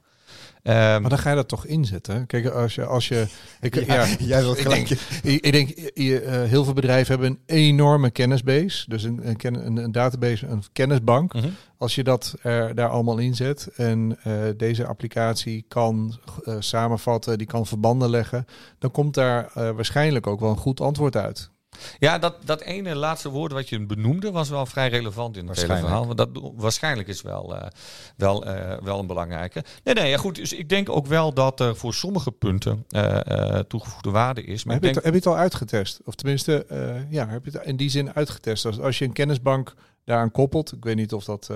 Um, maar dan ga je dat toch inzetten. Kijk, als je. Als je ik, ja, ja, jij wilt gelijk. Ik denk, ik denk je, uh, heel veel bedrijven hebben een enorme kennisbase. Dus een, een, een, een database, een kennisbank. Mm -hmm. Als je dat er daar allemaal inzet en uh, deze applicatie kan uh, samenvatten, die kan verbanden leggen, dan komt daar waarschijnlijk ook wel een goed antwoord uit. Ja, dat, dat ene laatste woord wat je benoemde was wel vrij relevant in het hele verhaal. Want dat waarschijnlijk is wel, uh, wel, uh, wel een belangrijke. Nee, nee, ja, goed. Dus ik denk ook wel dat er voor sommige punten uh, toegevoegde waarde is. Maar, maar heb, denk... je het, heb, je het, al uitgetest? Of tenminste, ja, heb je het in die zin uitgetest? Als, als je een kennisbank daaraan koppelt, ik weet niet of dat.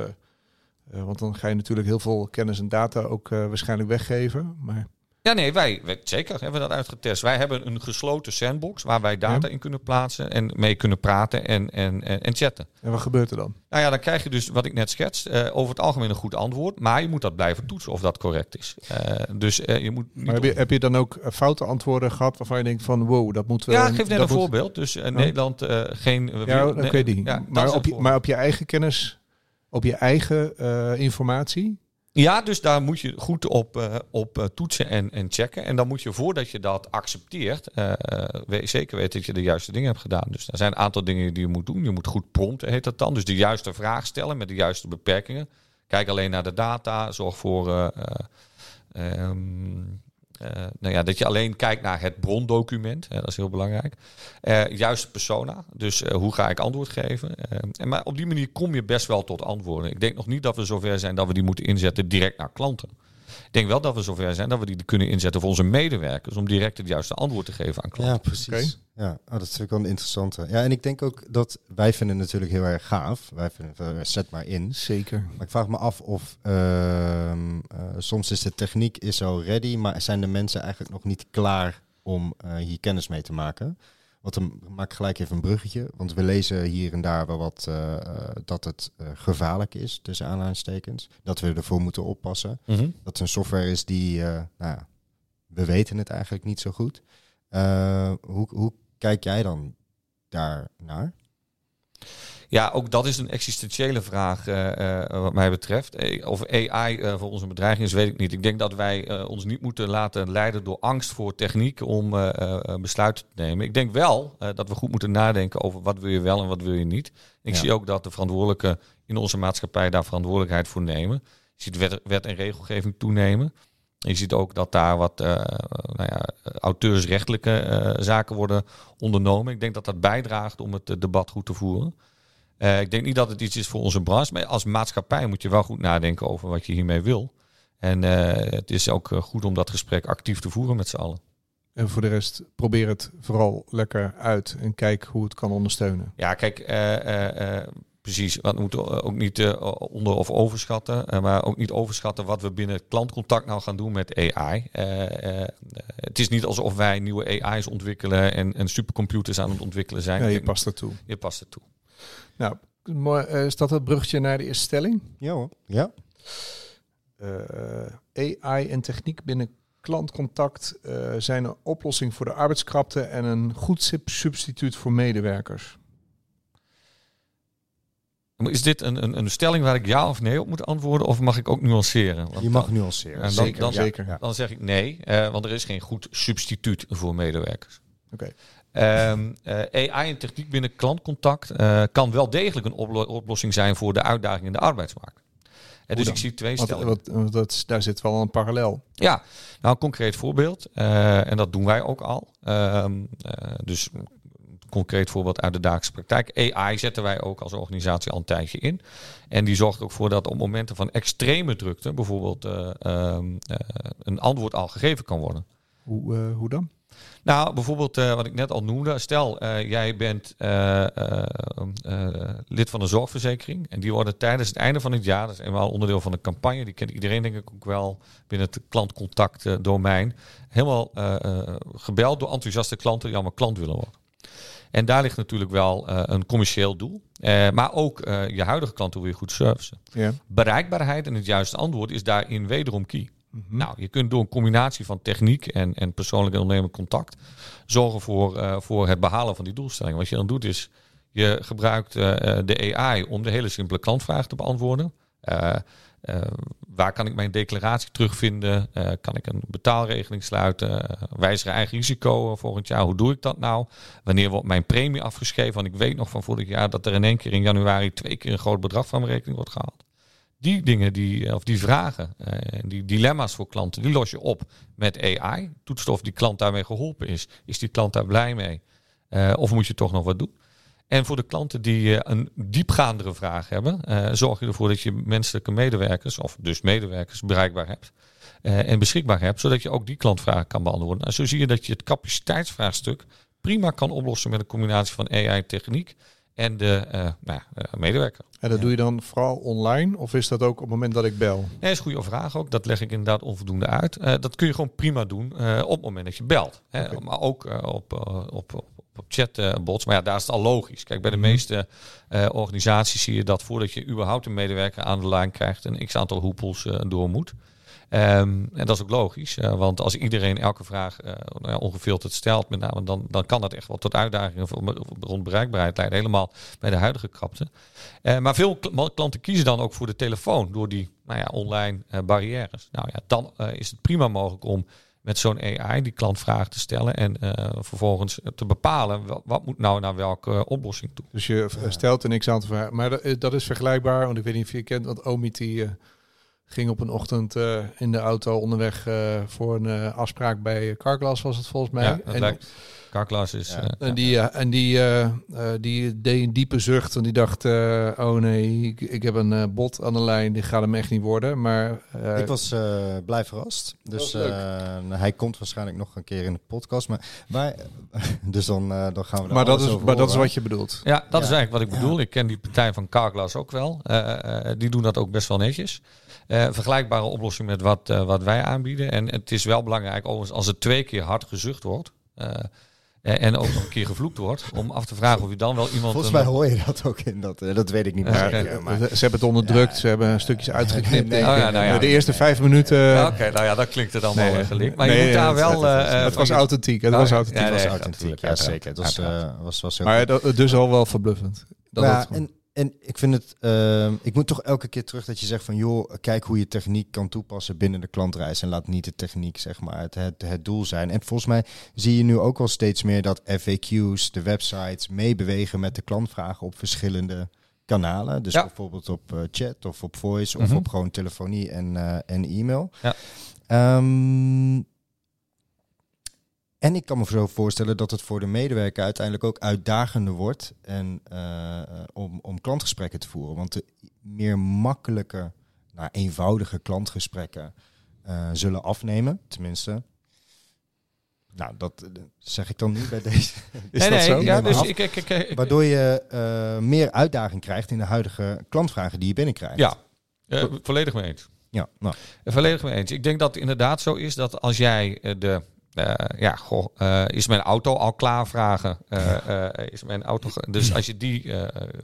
want dan ga je natuurlijk heel veel kennis en data ook waarschijnlijk weggeven. Maar ja, nee, wij, wij, zeker hebben we dat uitgetest. Wij hebben een gesloten sandbox waar wij data in kunnen plaatsen en mee kunnen praten en, en, en, en, chatten. En wat gebeurt er dan? Nou ja, dan krijg je dus wat ik net schets, uh, over het algemeen een goed antwoord, maar je moet dat blijven toetsen of dat correct is. Uh, dus uh, je moet. Maar heb je, heb je dan ook foute antwoorden gehad waarvan je denkt van wow, dat moeten we. Ja, ik geef net een moet... voorbeeld. Dus oh. Nederland geen. Ja, oké, die. Ja, maar, op je, maar op je eigen kennis, op je eigen informatie. Ja, dus daar moet je goed op, uh, op uh, toetsen en, en checken. En dan moet je voordat je dat accepteert, uh, zeker weten dat je de juiste dingen hebt gedaan. Dus er zijn een aantal dingen die je moet doen. Je moet goed prompten, heet dat dan. Dus de juiste vraag stellen met de juiste beperkingen. Kijk alleen naar de data. Zorg voor um, uh, nou ja, dat je alleen kijkt naar het brondocument, hè, dat is heel belangrijk. Uh, juiste persona, dus uh, hoe ga ik antwoord geven. en maar op die manier kom je best wel tot antwoorden. Ik denk nog niet dat we zover zijn dat we die moeten inzetten direct naar klanten. Ik denk wel dat we zover zijn dat we die kunnen inzetten voor onze medewerkers om direct het juiste antwoord te geven aan klanten. Ja, precies. Ja, oh, dat vind ik wel een interessante. Ja, en ik denk ook dat wij vinden het natuurlijk heel erg gaaf. Wij vinden het, zet maar in. Zeker. Maar ik vraag me af of ehm, eh, soms is de techniek is al ready, maar zijn de mensen eigenlijk nog niet klaar om eh, hier kennis mee te maken? Want dan maak ik gelijk even een bruggetje. Want we lezen hier en daar wel wat eh, eh, dat het eh, gevaarlijk is, tussen aanhalingstekens. Dat we ervoor moeten oppassen. Mhm. Dat het een software is die, nou ja, we weten het eigenlijk niet zo goed. Hoe, hoe kijk jij dan daar naar? Ja, ook dat is een existentiële vraag eh, eh, wat mij betreft. Eh, Of AI voor onze bedreiging is, weet ik niet. Ik denk dat wij ons niet moeten laten leiden door angst voor techniek om besluiten te nemen. Ik denk wel dat we goed moeten nadenken over wat wil je wel en wat wil je niet. Ik Ja. zie ook dat de verantwoordelijken in onze maatschappij daar verantwoordelijkheid voor nemen. Je ziet wet, wet en regelgeving toenemen. Je ziet ook dat daar wat nou ja, auteursrechtelijke zaken worden ondernomen. Ik denk dat dat bijdraagt om het debat goed te voeren. Eh, ik denk niet dat het iets is voor onze branche, maar als maatschappij moet je wel goed nadenken over wat je hiermee wil. En eh, het is ook eh, goed om dat gesprek actief te voeren met z'n allen. En voor de rest, probeer het vooral lekker uit en kijk hoe het kan ondersteunen. Ja, kijk, precies. We moeten ook niet onder- of overschatten, maar ook niet overschatten wat we binnen klantcontact nou gaan doen met AI. Het is niet alsof wij nieuwe AI's ontwikkelen en, en supercomputers aan het ontwikkelen zijn. Ja, je past ertoe. je past het toe. Nou, mooi, eh, is dat het bruggetje naar de eerste stelling? Ja hoor. Ja. Eh, AI en techniek binnen klantcontact eh, zijn een oplossing voor de arbeidskrapte en een goed sub- substituut voor medewerkers. Is dit een, een, een stelling waar ik ja of nee op moet antwoorden, of mag ik ook nuanceren? Want Je mag dan, nuanceren. En dan- zeker, dan- zeker. Ja. dan zeg ik nee, eh, want er is geen goed substituut voor medewerkers. Oké. Ehm, eh, AI en techniek binnen klantcontact eh, kan wel degelijk een oplo- oplossing zijn voor de uitdaging in de arbeidsmarkt. Eh, dus ik zie twee Want, stellingen. wat, dat, daar zit wel een parallel. Ja, nou een concreet voorbeeld. en dat doen wij ook al. Ehm, eh, dus concreet voorbeeld uit de dagelijkse praktijk. AI zetten wij ook als organisatie al een tijdje in. En die zorgt ook voor dat op momenten van extreme drukte... bijvoorbeeld eh, ehm, eh, een antwoord al gegeven kan worden. Hoe, hoe dan? Nou, bijvoorbeeld eh, wat ik net al noemde. Stel, eh, jij bent eh, lid van een zorgverzekering. En die worden tijdens het einde van het jaar, dat is eenmaal onderdeel van de campagne, die kent iedereen denk ik ook wel binnen het klantcontact domein, helemaal gebeld door enthousiaste klanten die allemaal klant willen worden. En daar ligt natuurlijk wel een commercieel doel. Maar ook je huidige klanten wil je goed servicen. Ja. Bereikbaarheid en het juiste antwoord is daarin wederom key. Mhm. Nou, je kunt door een combinatie van techniek en, en persoonlijk en ondernemend contact zorgen voor, eh, voor het behalen van die doelstelling. Wat je dan doet is, je gebruikt eh, eh, de AI om de hele simpele klantvraag te beantwoorden. Waar kan ik mijn declaratie terugvinden? Kan ik een betaalregeling sluiten? Wijzigen eigen risico volgend jaar? Hoe doe ik dat nou? Wanneer wordt mijn premie afgeschreven? Want ik weet nog van vorig jaar dat er in één keer in januari twee keer een groot bedrag van mijn rekening wordt gehaald die dingen, die, of die vragen, eh, die dilemma's voor klanten, die los je op met AI. Toetst of die klant daarmee geholpen is. Is die klant daar blij mee? Eh, of moet je toch nog wat doen? En voor de klanten die eh, een diepgaandere vraag hebben, zorg je ervoor dat je menselijke medewerkers, of dus medewerkers, bereikbaar hebt. en beschikbaar hebt, zodat je ook die klantvraag kan beantwoorden. En zo zie je dat je het capaciteitsvraagstuk prima kan oplossen met een combinatie van AI-techniek en de eh, nou, ja, eh, medewerker. En dat doe je dan vooral online? Of is dat ook op het moment dat ik bel? Nee, dat is een goede vraag ook. Dat leg ik inderdaad onvoldoende uit. Eh, dat kun je gewoon prima doen eh, op het moment dat je belt. Hè. Maar ook eh, op, op, op, op chatbots. maar ja, daar is het al logisch. Kijk, bij de Mhm. meeste eh, organisaties zie je dat voordat je überhaupt een medewerker aan de lijn krijgt, een x aantal hoepels eh, door moet. Ehm, en dat is ook logisch, eh, want als iedereen elke vraag eh nou ja, ongefilterd stelt, met name, dan, dan kan dat echt wel tot uitdagingen rond bereikbaarheid leiden. Helemaal bij de huidige krapte. Eh, maar veel kl- klanten kiezen dan ook voor de telefoon door die nou ja, online eh, barrières. Nou ja, dan eh, is het prima mogelijk om met zo'n AI die klantvraag te stellen en eh, vervolgens te bepalen wat moet nou naar welke oplossing toe. Dus je stelt een x-aantal vragen. Maar dat, dat is vergelijkbaar, want ik weet niet of je kent, want Omid die eh, ging op een ochtend eh, in de auto onderweg eh, voor een eh, afspraak bij Carglass was het volgens mij. Ja, dat en lijkt- Carglass is... Ja. En die, en die, die deed een diepe zucht en die dacht, eh, oh nee, ik, ik heb een bot aan de lijn, die gaat hem echt niet worden. Maar eh, ik was eh, blij verrast. Dus eh, hij komt waarschijnlijk nog een keer in de podcast. Maar wij, dus dan, dan gaan we maar, dat is, maar dat is wat je bedoelt. Ja, dat is eigenlijk wat ik bedoel. Ik ken die partij van Carglass ook wel. Eh, eh, die doen dat ook best wel netjes. Eh, vergelijkbare oplossing met wat, eh, wat wij aanbieden. En het is wel belangrijk, overigens, als er twee keer hard gezucht wordt... eh, en ook nog een keer gevloekt wordt... om af te vragen of je dan wel iemand... Volgens een- mij hoor je dat ook in. Dat, eh, dat weet ik niet meer Ja, maar- Ze hebben het onderdrukt, Ja. ze hebben stukjes uitgeknipt. Nee. Oh ja, nou ja. de eerste vijf minuten... Ja, Oké, nou ja, dat klinkt het allemaal Nee, gelikt. Maar nee, je moet daar het- wel... het- eh, het- het was authentiek. Het was authentiek. Ja, Het was authentiek, ja zeker. Het was, eh, was, was zo Maar dat, dus al wel verbluffend. Dat ja, het- en, en ik vind het, ehm, ik moet toch elke keer terug dat je zegt van joh, kijk hoe je techniek kan toepassen binnen de klantreis en laat niet de techniek zeg maar het, het, het doel zijn. En volgens mij zie je nu ook al steeds meer dat FAQ's, de websites meebewegen met de klantvragen op verschillende kanalen. Dus Ja. bijvoorbeeld op eh, chat of op voice of Mhm. op gewoon telefonie en, eh, en e-mail. Ja. Ehm, en ik kan me zo voorstellen dat het voor de medewerker uiteindelijk ook uitdagender wordt en, eh, om, om klantgesprekken te voeren. Want de meer makkelijke, nou, eenvoudige klantgesprekken eh, zullen afnemen. Tenminste, nou, dat eh, zeg ik dan niet bij deze. Is nee, dat nee, zo? ja, dus af- ik, ik, ik, Waardoor je meer uitdaging krijgt in de huidige klantvragen die je binnenkrijgt. ja, volledig mee eens. ja nou, Volledig mee eens. Ik denk dat het inderdaad zo is dat als jij de. Eh, ja, eh, is mijn auto al klaar vragen? Eh, is mijn auto. Dus als je die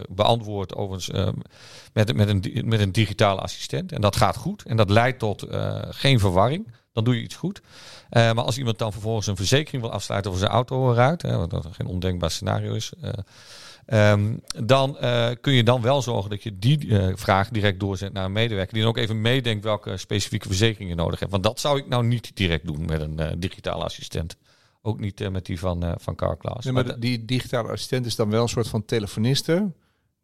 beantwoordt overigens met, met, een, met een digitale assistent. En dat gaat goed. En dat leidt tot geen verwarring. Dan doe je iets goed. Maar als iemand dan vervolgens een verzekering wil afsluiten over zijn auto eruit. Hè, wat dat geen ondenkbaar scenario is. Eh, Ehm, dan eh, kun je dan wel zorgen dat je die eh, vraag direct doorzet naar een medewerker. Die dan ook even meedenkt welke specifieke verzekering je nodig hebt. Want dat zou ik nou niet direct doen met een eh, digitale assistent. Ook niet met die van, van Carglass. Nee, Maar die digitale assistent is dan wel een soort van telefoniste.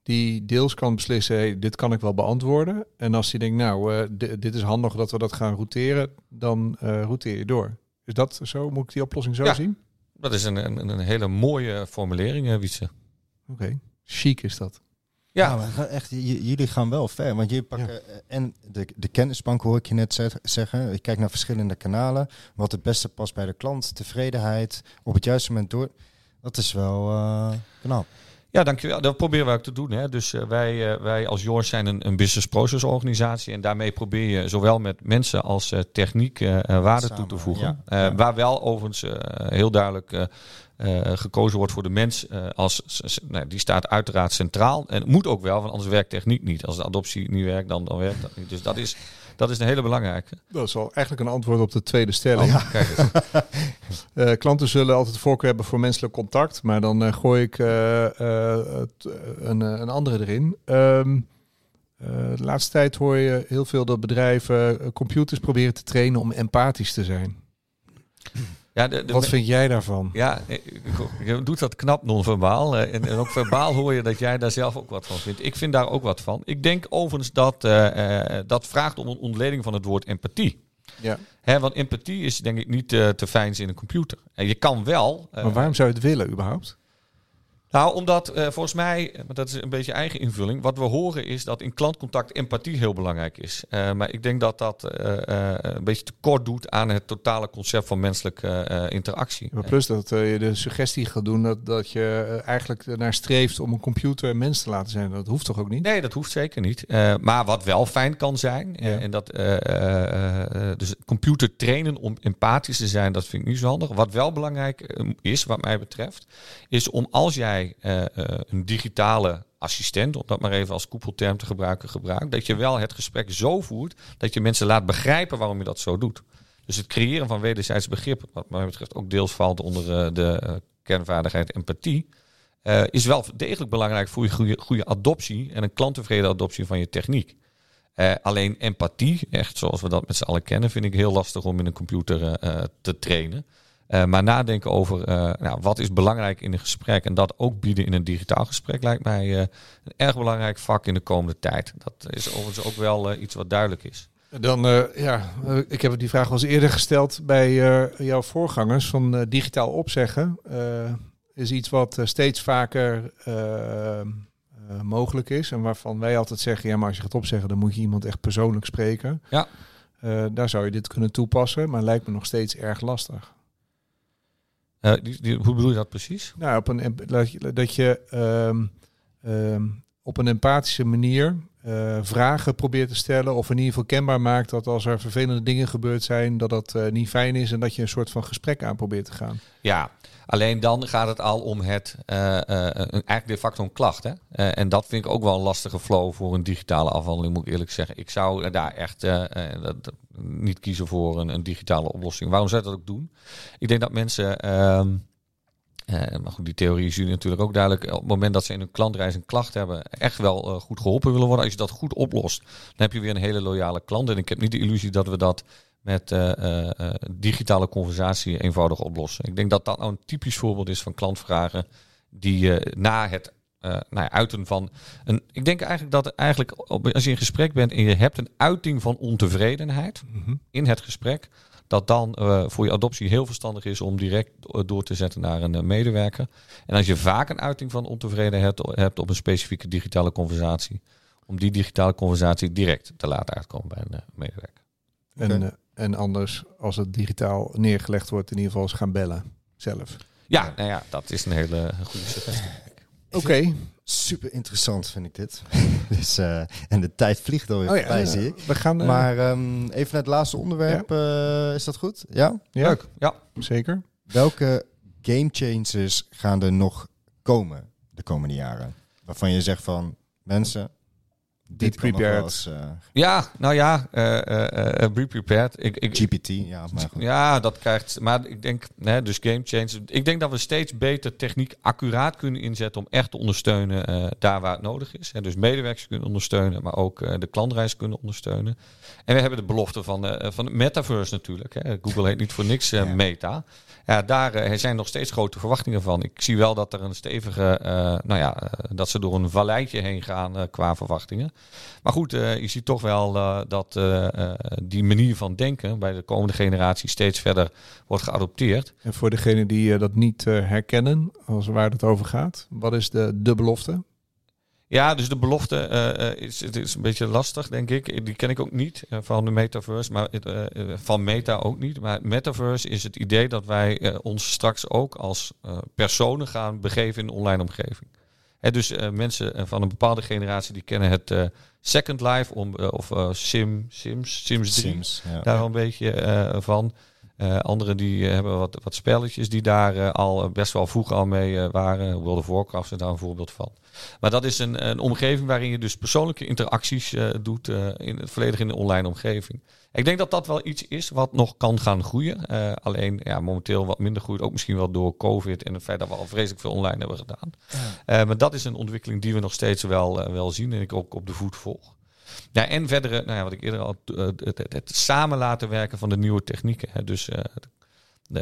Die deels kan beslissen, hey, dit kan ik wel beantwoorden. En als hij denkt, nou, di- dit is handig dat we dat gaan routeren, dan routeer je door. Is dat zo? Moet ik die oplossing zo Ja. zien? dat is een, een, een hele mooie formulering, Wietse. Oké, chic is dat. Ja. Maar ga- echt, jullie gaan wel ver. Want jullie pakken eh, en de, de kennisbank hoor ik je net zeg- zeggen. Ik kijk naar verschillende kanalen. Wat het beste past bij de klant. Tevredenheid. Op het juiste moment door. Dat is wel eh, knap. Ja, dankjewel. Dat proberen we ook te doen. Hè. Dus eh, wij, eh, wij als Yours zijn een, een business process organisatie. En daarmee probeer je zowel met mensen als eh, techniek eh, eh, waarde Samen, toe te voegen. ja. Eh, Ja. Waar wel overigens eh, heel duidelijk eh, gekozen wordt voor de mens. eh, als, nou, die staat uiteraard centraal. En het moet ook wel, want anders werkt techniek niet. Als de adoptie niet werkt, dan, dan werkt dat niet. Dus dat is, dat is een hele belangrijke. Dat is al eigenlijk een antwoord op de tweede stelling. Oh, kijk eens. Eh, klanten zullen altijd voorkeur hebben voor menselijk contact, maar dan gooi ik een, een andere erin. Ehm, eh, de laatste tijd hoor je heel veel dat bedrijven computers proberen te trainen om empathisch te zijn. Ja, de, de Wat vind jij daarvan? Ja, je doet dat knap non-verbaal. eh, En, en ook verbaal hoor je dat jij daar zelf ook wat van vindt. Ik vind daar ook wat van. Ik denk overigens dat eh, eh, dat vraagt om een ontleding van het woord empathie. Ja. Hè, want empathie is denk ik niet te fijn in een computer. En je kan wel. Maar waarom zou je het willen überhaupt? Nou, omdat eh, volgens mij, eh, maar dat is een beetje eigen invulling. Wat we horen is dat in klantcontact empathie heel belangrijk is. Eh, maar ik denk dat dat een beetje tekort doet aan het totale concept van menselijke interactie. Maar plus dat je de suggestie gaat doen dat, dat je eigenlijk ernaar streeft om een computer een mens te laten zijn. Dat hoeft toch ook niet? Nee, dat hoeft zeker niet. Maar wat wel fijn kan zijn, Ja. en dat dus computer trainen om empathisch te zijn, dat vind ik niet zo handig. Wat wel belangrijk is, wat mij betreft, is om als jij eh, eh, een digitale assistent, om dat maar even als koepelterm te gebruiken, gebruikt, dat je wel het gesprek zo voert dat je mensen laat begrijpen waarom je dat zo doet. Dus het creëren van wederzijds begrip, wat mij betreft ook deels valt onder eh, de kernvaardigheid empathie, is wel degelijk belangrijk voor je goede, goede adoptie en een klanttevreden adoptie van je techniek. Alleen empathie, echt zoals we dat met z'n allen kennen, vind ik heel lastig om in een computer te trainen. Eh, maar nadenken over eh, nou, wat is belangrijk in een gesprek en dat ook bieden in een digitaal gesprek lijkt mij eh, een erg belangrijk vak in de komende tijd. Dat is overigens ook wel iets wat duidelijk is. Dan, ja, ik heb die vraag al eens eerder gesteld bij jouw voorgangers. Van digitaal opzeggen is iets wat steeds vaker mogelijk is. En waarvan wij altijd zeggen, ja, maar als je gaat opzeggen, dan moet je iemand echt persoonlijk spreken. Ja. daar zou je dit kunnen toepassen, maar lijkt me nog steeds erg lastig. Die, die, hoe bedoel je dat precies? Nou, op een, dat je, um, um, op een empathische manier uh, vragen probeert te stellen. Of in ieder geval kenbaar maakt dat als er vervelende dingen gebeurd zijn, dat dat uh, niet fijn is. En dat je een soort van gesprek aan probeert te gaan. Ja, alleen dan gaat het al om het uh, eigenlijk de facto een klacht. Hè? en dat vind ik ook wel een lastige flow voor een digitale afhandeling, moet ik eerlijk zeggen. Ik zou daar echt dat, niet kiezen voor een, een, digitale oplossing. Waarom zou je dat ook doen? Ik denk dat mensen. Uh, maar goed, die theorie is jullie natuurlijk ook duidelijk. Op het moment dat ze in hun klantreis een klacht hebben, echt wel uh, goed geholpen willen worden. Als je dat goed oplost, dan heb je weer een hele loyale klant. En ik heb niet de illusie dat we dat met uh, digitale conversatie eenvoudig oplossen. Ik denk dat dat nou een typisch voorbeeld is van klantvragen die na het nou ja, uiten van een. Ik denk eigenlijk dat eigenlijk als je in gesprek bent en je hebt een uiting van ontevredenheid mm -hmm. in het gesprek dat dan uh, voor je adoptie heel verstandig is om direct door te zetten naar een uh, medewerker. En als je vaak een uiting van ontevredenheid hebt, hebt op een specifieke digitale conversatie, om die digitale conversatie direct te laten uitkomen bij een uh, medewerker. En, okay. en anders, als het digitaal neergelegd wordt, in ieder geval eens gaan bellen zelf. Ja, nou ja, dat is een hele goede suggestie. Oké. Okay. Super interessant vind ik dit. dus, uh, en de tijd vliegt alweer oh, ja, voorbij, zie ik. We gaan, uh, maar um, even naar het laatste onderwerp. Ja. Uh, is dat goed? Ja? ja? Leuk. Ja, zeker. Welke game changers gaan er nog komen de komende jaren? Waarvan je zegt van, mensen, Be prepared. Uh... Ja, nou ja, uh, uh, be prepared. Ik, ik, GPT, ja. Maar goed. Ja, dat krijgt. Maar ik denk, nee, dus game change. Ik denk dat we steeds beter techniek accuraat kunnen inzetten om echt te ondersteunen daar waar het nodig is. Hè, dus medewerkers kunnen ondersteunen, maar ook de klantreis kunnen ondersteunen. En we hebben de belofte van, van het metaverse natuurlijk. Hè. Google heet niet voor niks ja. Meta. Ja, daar uh, zijn nog steeds grote verwachtingen van. Ik zie wel dat er een stevige, uh, nou ja, uh, dat ze door een valleitje heen gaan qua verwachtingen. Maar goed, je ziet toch wel dat die manier van denken bij de komende generatie steeds verder wordt geadopteerd. En voor degenen die dat niet herkennen, als waar het over gaat, wat is de, de belofte? Ja, dus de belofte uh, is, het is een beetje lastig, denk ik. Die ken ik ook niet uh, van de metaverse, maar uh, van Meta ook niet. Maar metaverse is het idee dat wij ons straks ook als personen gaan begeven in een online omgeving. Hè, dus mensen van een bepaalde generatie die kennen het Second Life om, of Sim, Sims, Sims 3, Sims, ja. daar wel een beetje van. Uh, anderen die hebben wat, wat spelletjes die daar al best wel vroeg al mee waren. World of Warcraft is daar een voorbeeld van. Maar dat is een, een omgeving waarin je dus persoonlijke interacties doet, in, volledig in de online omgeving. Ik denk dat dat wel iets is wat nog kan gaan groeien. Alleen ja, momenteel wat minder groeit, ook misschien wel door COVID en het feit dat we al vreselijk veel online hebben gedaan. Ja. maar dat is een ontwikkeling die we nog steeds wel, wel zien en ik ook op de voet volg. Ja, en verdere, nou ja, wat ik eerder al, het, het, het, samen laten werken van de nieuwe technieken. Hè. Dus de,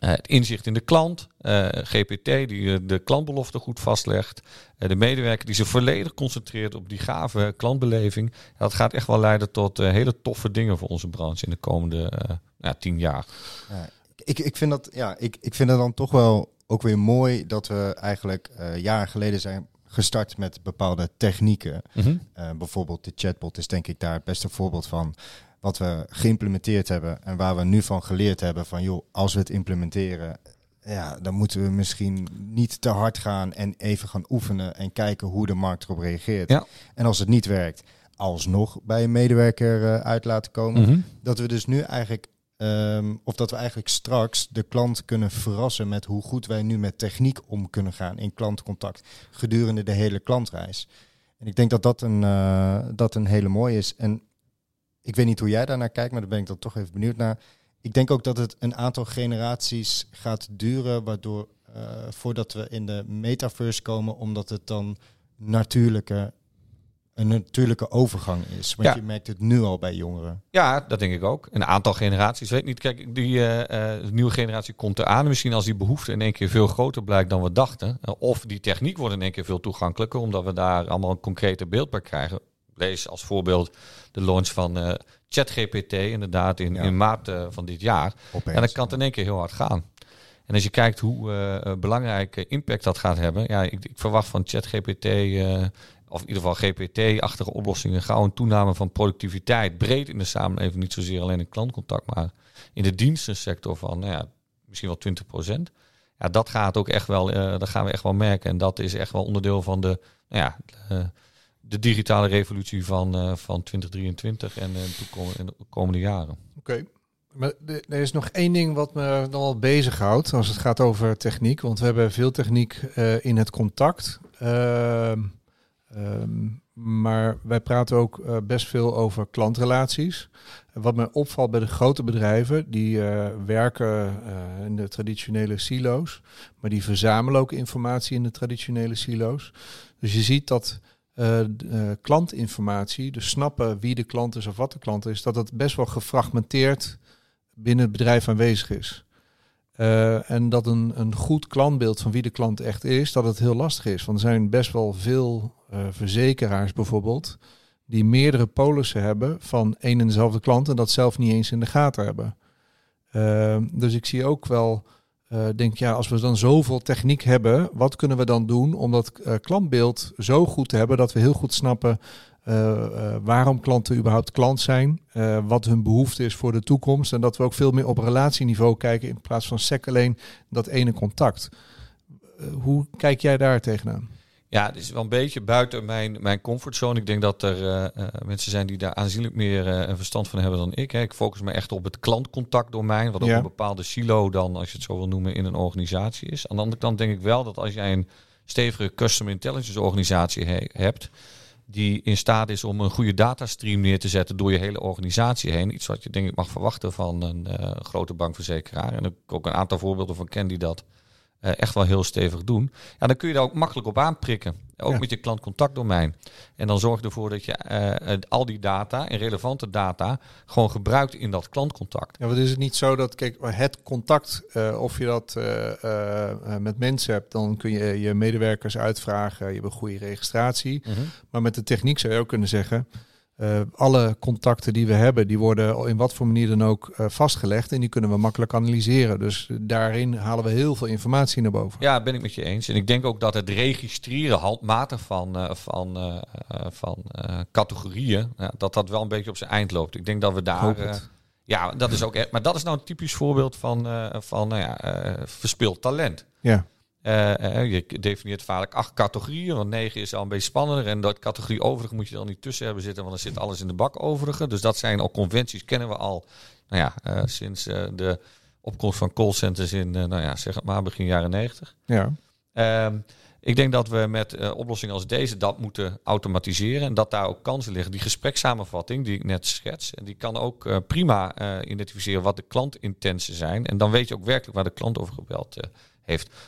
uh, het inzicht in de klant, GPT die de klantbelofte goed vastlegt, de medewerker die zich volledig concentreert op die gave klantbeleving. Dat gaat echt wel leiden tot hele toffe dingen voor onze branche in de komende ja, tien jaar. Ja, ik, ik, vind dat, ja, ik, ik vind het dan toch wel ook weer mooi dat we eigenlijk jaren geleden zijn gestart met bepaalde technieken. Mm -hmm. bijvoorbeeld de chatbot is denk ik daar het beste voorbeeld van wat we geïmplementeerd hebben en waar we nu van geleerd hebben van joh, als we het implementeren, ja, dan moeten we misschien niet te hard gaan en even gaan oefenen en kijken hoe de markt erop reageert. Ja. En als het niet werkt, alsnog bij een medewerker uh, uit laten komen. Mhm. Dat we dus nu eigenlijk, um, of dat we eigenlijk straks de klant kunnen verrassen met hoe goed wij nu met techniek om kunnen gaan in klantcontact gedurende de hele klantreis. En ik denk dat dat een, uh, dat een hele mooie is. En ik weet niet hoe jij daarnaar kijkt, maar daar ben ik dan toch even benieuwd naar. Ik denk ook dat het een aantal generaties gaat duren, waardoor uh, voordat we in de metaverse komen, omdat het dan natuurlijke, een natuurlijke overgang is. Want Ja. je merkt het nu al bij jongeren. Ja, dat denk ik ook. Een aantal generaties. Weet niet, kijk, die eh, eh, nieuwe generatie komt eraan. Misschien als die behoefte in één keer veel groter blijkt dan we dachten. Uh, of die techniek wordt in één keer veel toegankelijker, omdat we daar allemaal een concrete beeld bij krijgen. lees als voorbeeld de launch van uh, ChatGPT, inderdaad, in, in maart van dit jaar. en dan kan het in één keer heel hard gaan. En als je kijkt hoe uh, belangrijke impact dat gaat hebben, ja, ik, ik verwacht van ChatGPT, uh, of in ieder geval GPT-achtige oplossingen, gauw een toename van productiviteit, breed in de samenleving, niet zozeer alleen in klantcontact, maar in de dienstensector van nou ja, misschien wel 20 procent. Ja, dat gaat ook echt wel, dat gaan we echt wel merken. En dat is echt wel onderdeel van de, nou ja, de digitale revolutie van, van 2023 en, en de komende jaren. Oké. Maar er is nog één ding wat me dan wel bezighoudt als het gaat over techniek. Want we hebben veel techniek uh, in het contact. Um, maar wij praten ook uh, best veel over klantrelaties. Wat me opvalt bij de grote bedrijven, die uh, werken in de traditionele silo's. Maar die verzamelen ook informatie in de traditionele silo's. Dus je ziet dat klantinformatie, dus snappen wie de klant is of wat de klant is, dat dat best wel gefragmenteerd binnen het bedrijf aanwezig is. Uh, en dat een, een goed klantbeeld van wie de klant echt is, dat het heel lastig is. Want er zijn best wel veel uh, verzekeraars bijvoorbeeld, die meerdere polissen hebben van één en dezelfde klant en dat zelf niet eens in de gaten hebben. Uh, dus ik zie ook wel, denk ja, als we dan zoveel techniek hebben, wat kunnen we dan doen om dat klantbeeld zo goed te hebben dat we heel goed snappen waarom klanten überhaupt klant zijn, uh, wat hun behoefte is voor de toekomst en dat we ook veel meer op relatieniveau kijken in plaats van sec alleen dat ene contact. hoe kijk jij daar tegenaan? Ja, het is wel een beetje buiten mijn, mijn comfortzone. Ik denk dat er mensen zijn die daar aanzienlijk meer een verstand van hebben dan ik. Hè. Ik focus me echt op het klantcontactdomein, wat ook een bepaalde silo dan, als je het zo wil noemen, in een organisatie is. Aan de andere kant denk ik wel dat als jij een stevige customer intelligence organisatie hebt, die in staat is om een goede datastream neer te zetten door je hele organisatie heen. Iets wat je denk ik mag verwachten van een uh, grote bankverzekeraar. En ik ook een aantal voorbeelden van ken die dat echt wel heel stevig doen. Ja, dan kun je daar ook makkelijk op aanprikken. Ook met je klantcontactdomein. En dan zorg je ervoor dat je uh, al die data en relevante data gewoon gebruikt in dat klantcontact. Ja, wat is het niet zo dat, kijk, het contact, uh, of je dat uh, met mensen hebt, dan kun je je medewerkers uitvragen, je hebt een goede registratie. Mm -hmm. Maar met de techniek zou je ook kunnen zeggen, uh, alle contacten die we hebben, die worden in wat voor manier dan ook uh, vastgelegd. En die kunnen we makkelijk analyseren. Dus daarin halen we heel veel informatie naar boven. Ja, ben ik met je eens. En ik denk ook dat het registreren handmatig van, uh, van, van categorieën, dat dat wel een beetje op zijn eind loopt. Ik denk dat we daar. ja, dat is ook. Maar dat is nou een typisch voorbeeld van, van nou verspild talent. Ja. Uh, je definieert vaak acht categorieën, want negen is al een beetje spannender. En dat categorie overige moet je dan niet tussen hebben zitten, want dan zit alles in de bak overige. Dus dat zijn al conventies, kennen we al nou ja, uh, sinds uh, de opkomst van callcenters in, nou ja, zeg het maar, begin jaren negentig. Ja. Ehm, ik denk dat we met oplossingen als deze dat moeten automatiseren en dat daar ook kansen liggen. Die gesprekssamenvatting die ik net schets, en die kan ook prima identificeren wat de klantintensen zijn. En dan weet je ook werkelijk waar de klant over gebeld heeft.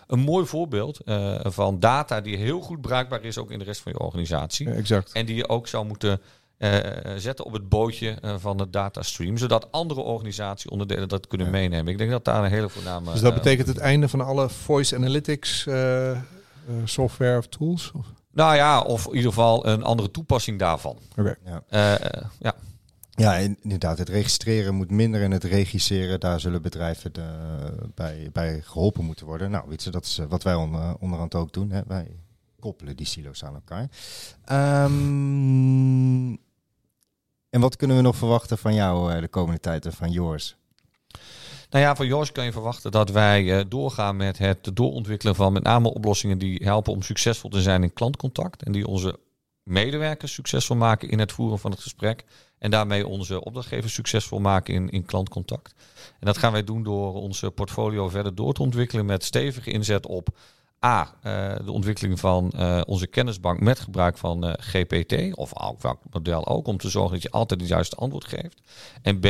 Een mooi voorbeeld uh, van data die heel goed bruikbaar is ook in de rest van je organisatie. Ja, exact. En die je ook zou moeten uh, zetten op het bootje uh, van de datastream, zodat andere organisatieonderdelen dat kunnen ja. meenemen. Ik denk dat daar een hele voorname. Dus dat betekent het einde van alle voice analytics software of tools? Of? Nou ja, of in ieder geval een andere toepassing daarvan. Oké. Okay. ja. Ja, inderdaad. Het registreren moet minder en het regisseren, daar zullen bedrijven de, bij, bij geholpen moeten worden. Nou, weet dat is wat wij on, onderhand ook doen. Hè. Wij koppelen die silo's aan elkaar. Um, en wat kunnen we nog verwachten van jou de komende tijd en van Joors? Nou ja, van Joors kan je verwachten dat wij doorgaan met het doorontwikkelen van met name oplossingen die helpen om succesvol te zijn in klantcontact. En die onze medewerkers succesvol maken in het voeren van het gesprek. En daarmee onze opdrachtgevers succesvol maken in, in klantcontact. En dat gaan wij doen door onze portfolio verder door te ontwikkelen met stevige inzet op A, uh, de ontwikkeling van uh, onze kennisbank met gebruik van GPT, of welk model ook, om te zorgen dat je altijd het juiste antwoord geeft. En B,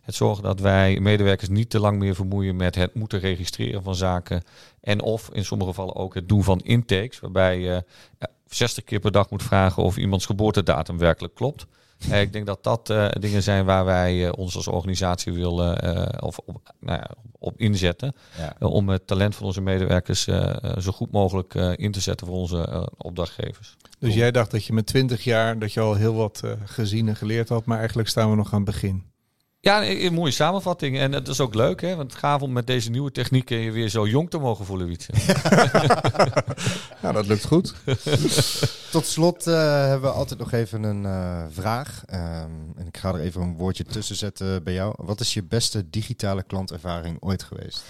het zorgen dat wij medewerkers niet te lang meer vermoeien met het moeten registreren van zaken. En of in sommige gevallen ook het doen van intakes, waarbij je 60 keer per dag moet vragen of iemands geboortedatum werkelijk klopt. Eh, ik denk dat dat eh, dingen zijn waar wij eh, ons als organisatie willen of op, nou ja, op inzetten. Ja. Om het talent van onze medewerkers zo goed mogelijk in te zetten voor onze opdrachtgevers. Dus jij dacht dat je met 20 jaar dat je al heel wat gezien en geleerd had, maar eigenlijk staan we nog aan het begin. Ja, een, mooie samenvatting. En het is ook leuk, hè? Want gaaf om met deze nieuwe technieken je weer zo jong te mogen voelen, Wietse. Nou, dat lukt goed. Tot slot eh, hebben we altijd nog even een eh, vraag. Ehm, en ik ga er even een woordje tussen zetten bij jou. Wat is je beste digitale klantervaring ooit geweest?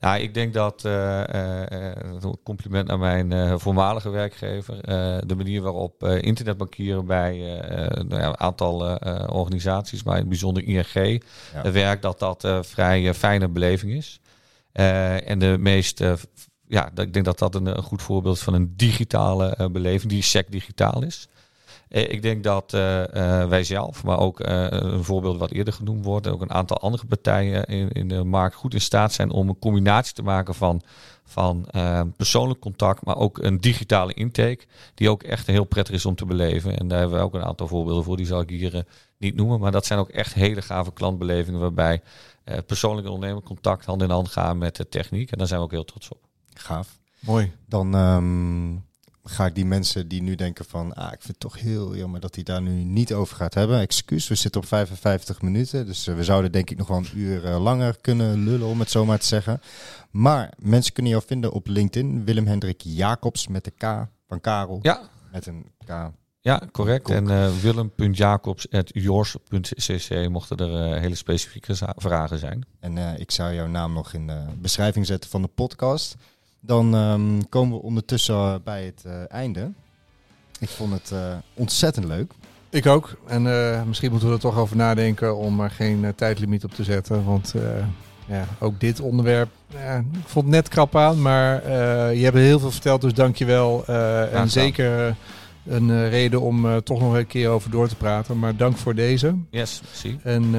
Nou, ik denk dat, eh, eh, eh, een compliment naar mijn voormalige werkgever, de manier waarop internetbankieren bij nou ja, een aantal organisaties, maar in het bijzonder ING, Ja. het werk, dat dat vrij fijne beleving is. En de meest, f- ja, ik denk dat dat een, een goed voorbeeld van een digitale beleving, die sec digitaal is. Eh, Ik denk dat eh, wij zelf, maar ook een voorbeeld wat eerder genoemd wordt, ook een aantal andere partijen in, in de markt goed in staat zijn om een combinatie te maken van, van persoonlijk contact, maar ook een digitale intake, die ook echt heel prettig is om te beleven. En daar hebben we ook een aantal voorbeelden voor, die zal ik hier niet noemen, maar dat zijn ook echt hele gave klantbelevingen waarbij persoonlijk en contact hand in hand gaan met de techniek. En daar zijn we ook heel trots op. Gaaf. Mooi. Dan ehm, ga ik die mensen die nu denken van... Ah, ik vind het toch heel jammer dat hij daar nu niet over gaat hebben. Excuus, we zitten op 55 minuten. Dus eh, we zouden denk ik nog wel een uur eh, langer kunnen lullen, om het zo maar te zeggen. Maar mensen kunnen jou vinden op LinkedIn. Willem Hendrik Jacobs met de K van Karel. Ja, Met een K. Ja, correct. En uh, willem.jacobs.yours.cc mochten er uh, hele specifieke vragen zijn. En uh, ik zou jouw naam nog in de beschrijving zetten van de podcast. Dan um, komen we ondertussen bij het uh, einde. Ik vond het uh, ontzettend leuk. Ik ook. En uh, misschien moeten we er toch over nadenken om er geen tijdlimiet op te zetten. Want ja, ook dit onderwerp, ja, ik vond het net krap aan. Maar je hebt heel veel verteld, dus dank je wel. En zeker een uh, reden om uh, toch nog een keer over door te praten. Maar dank voor deze. Yes, zie. En uh,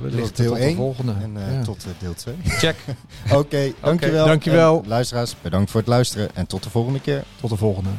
wellicht deel tot 1 de volgende. En uh, ja. tot deel 2. Check. Oké, okay, dankjewel. Okay, dankjewel. En luisteraars, bedankt voor het luisteren. En tot de volgende keer. Tot de volgende.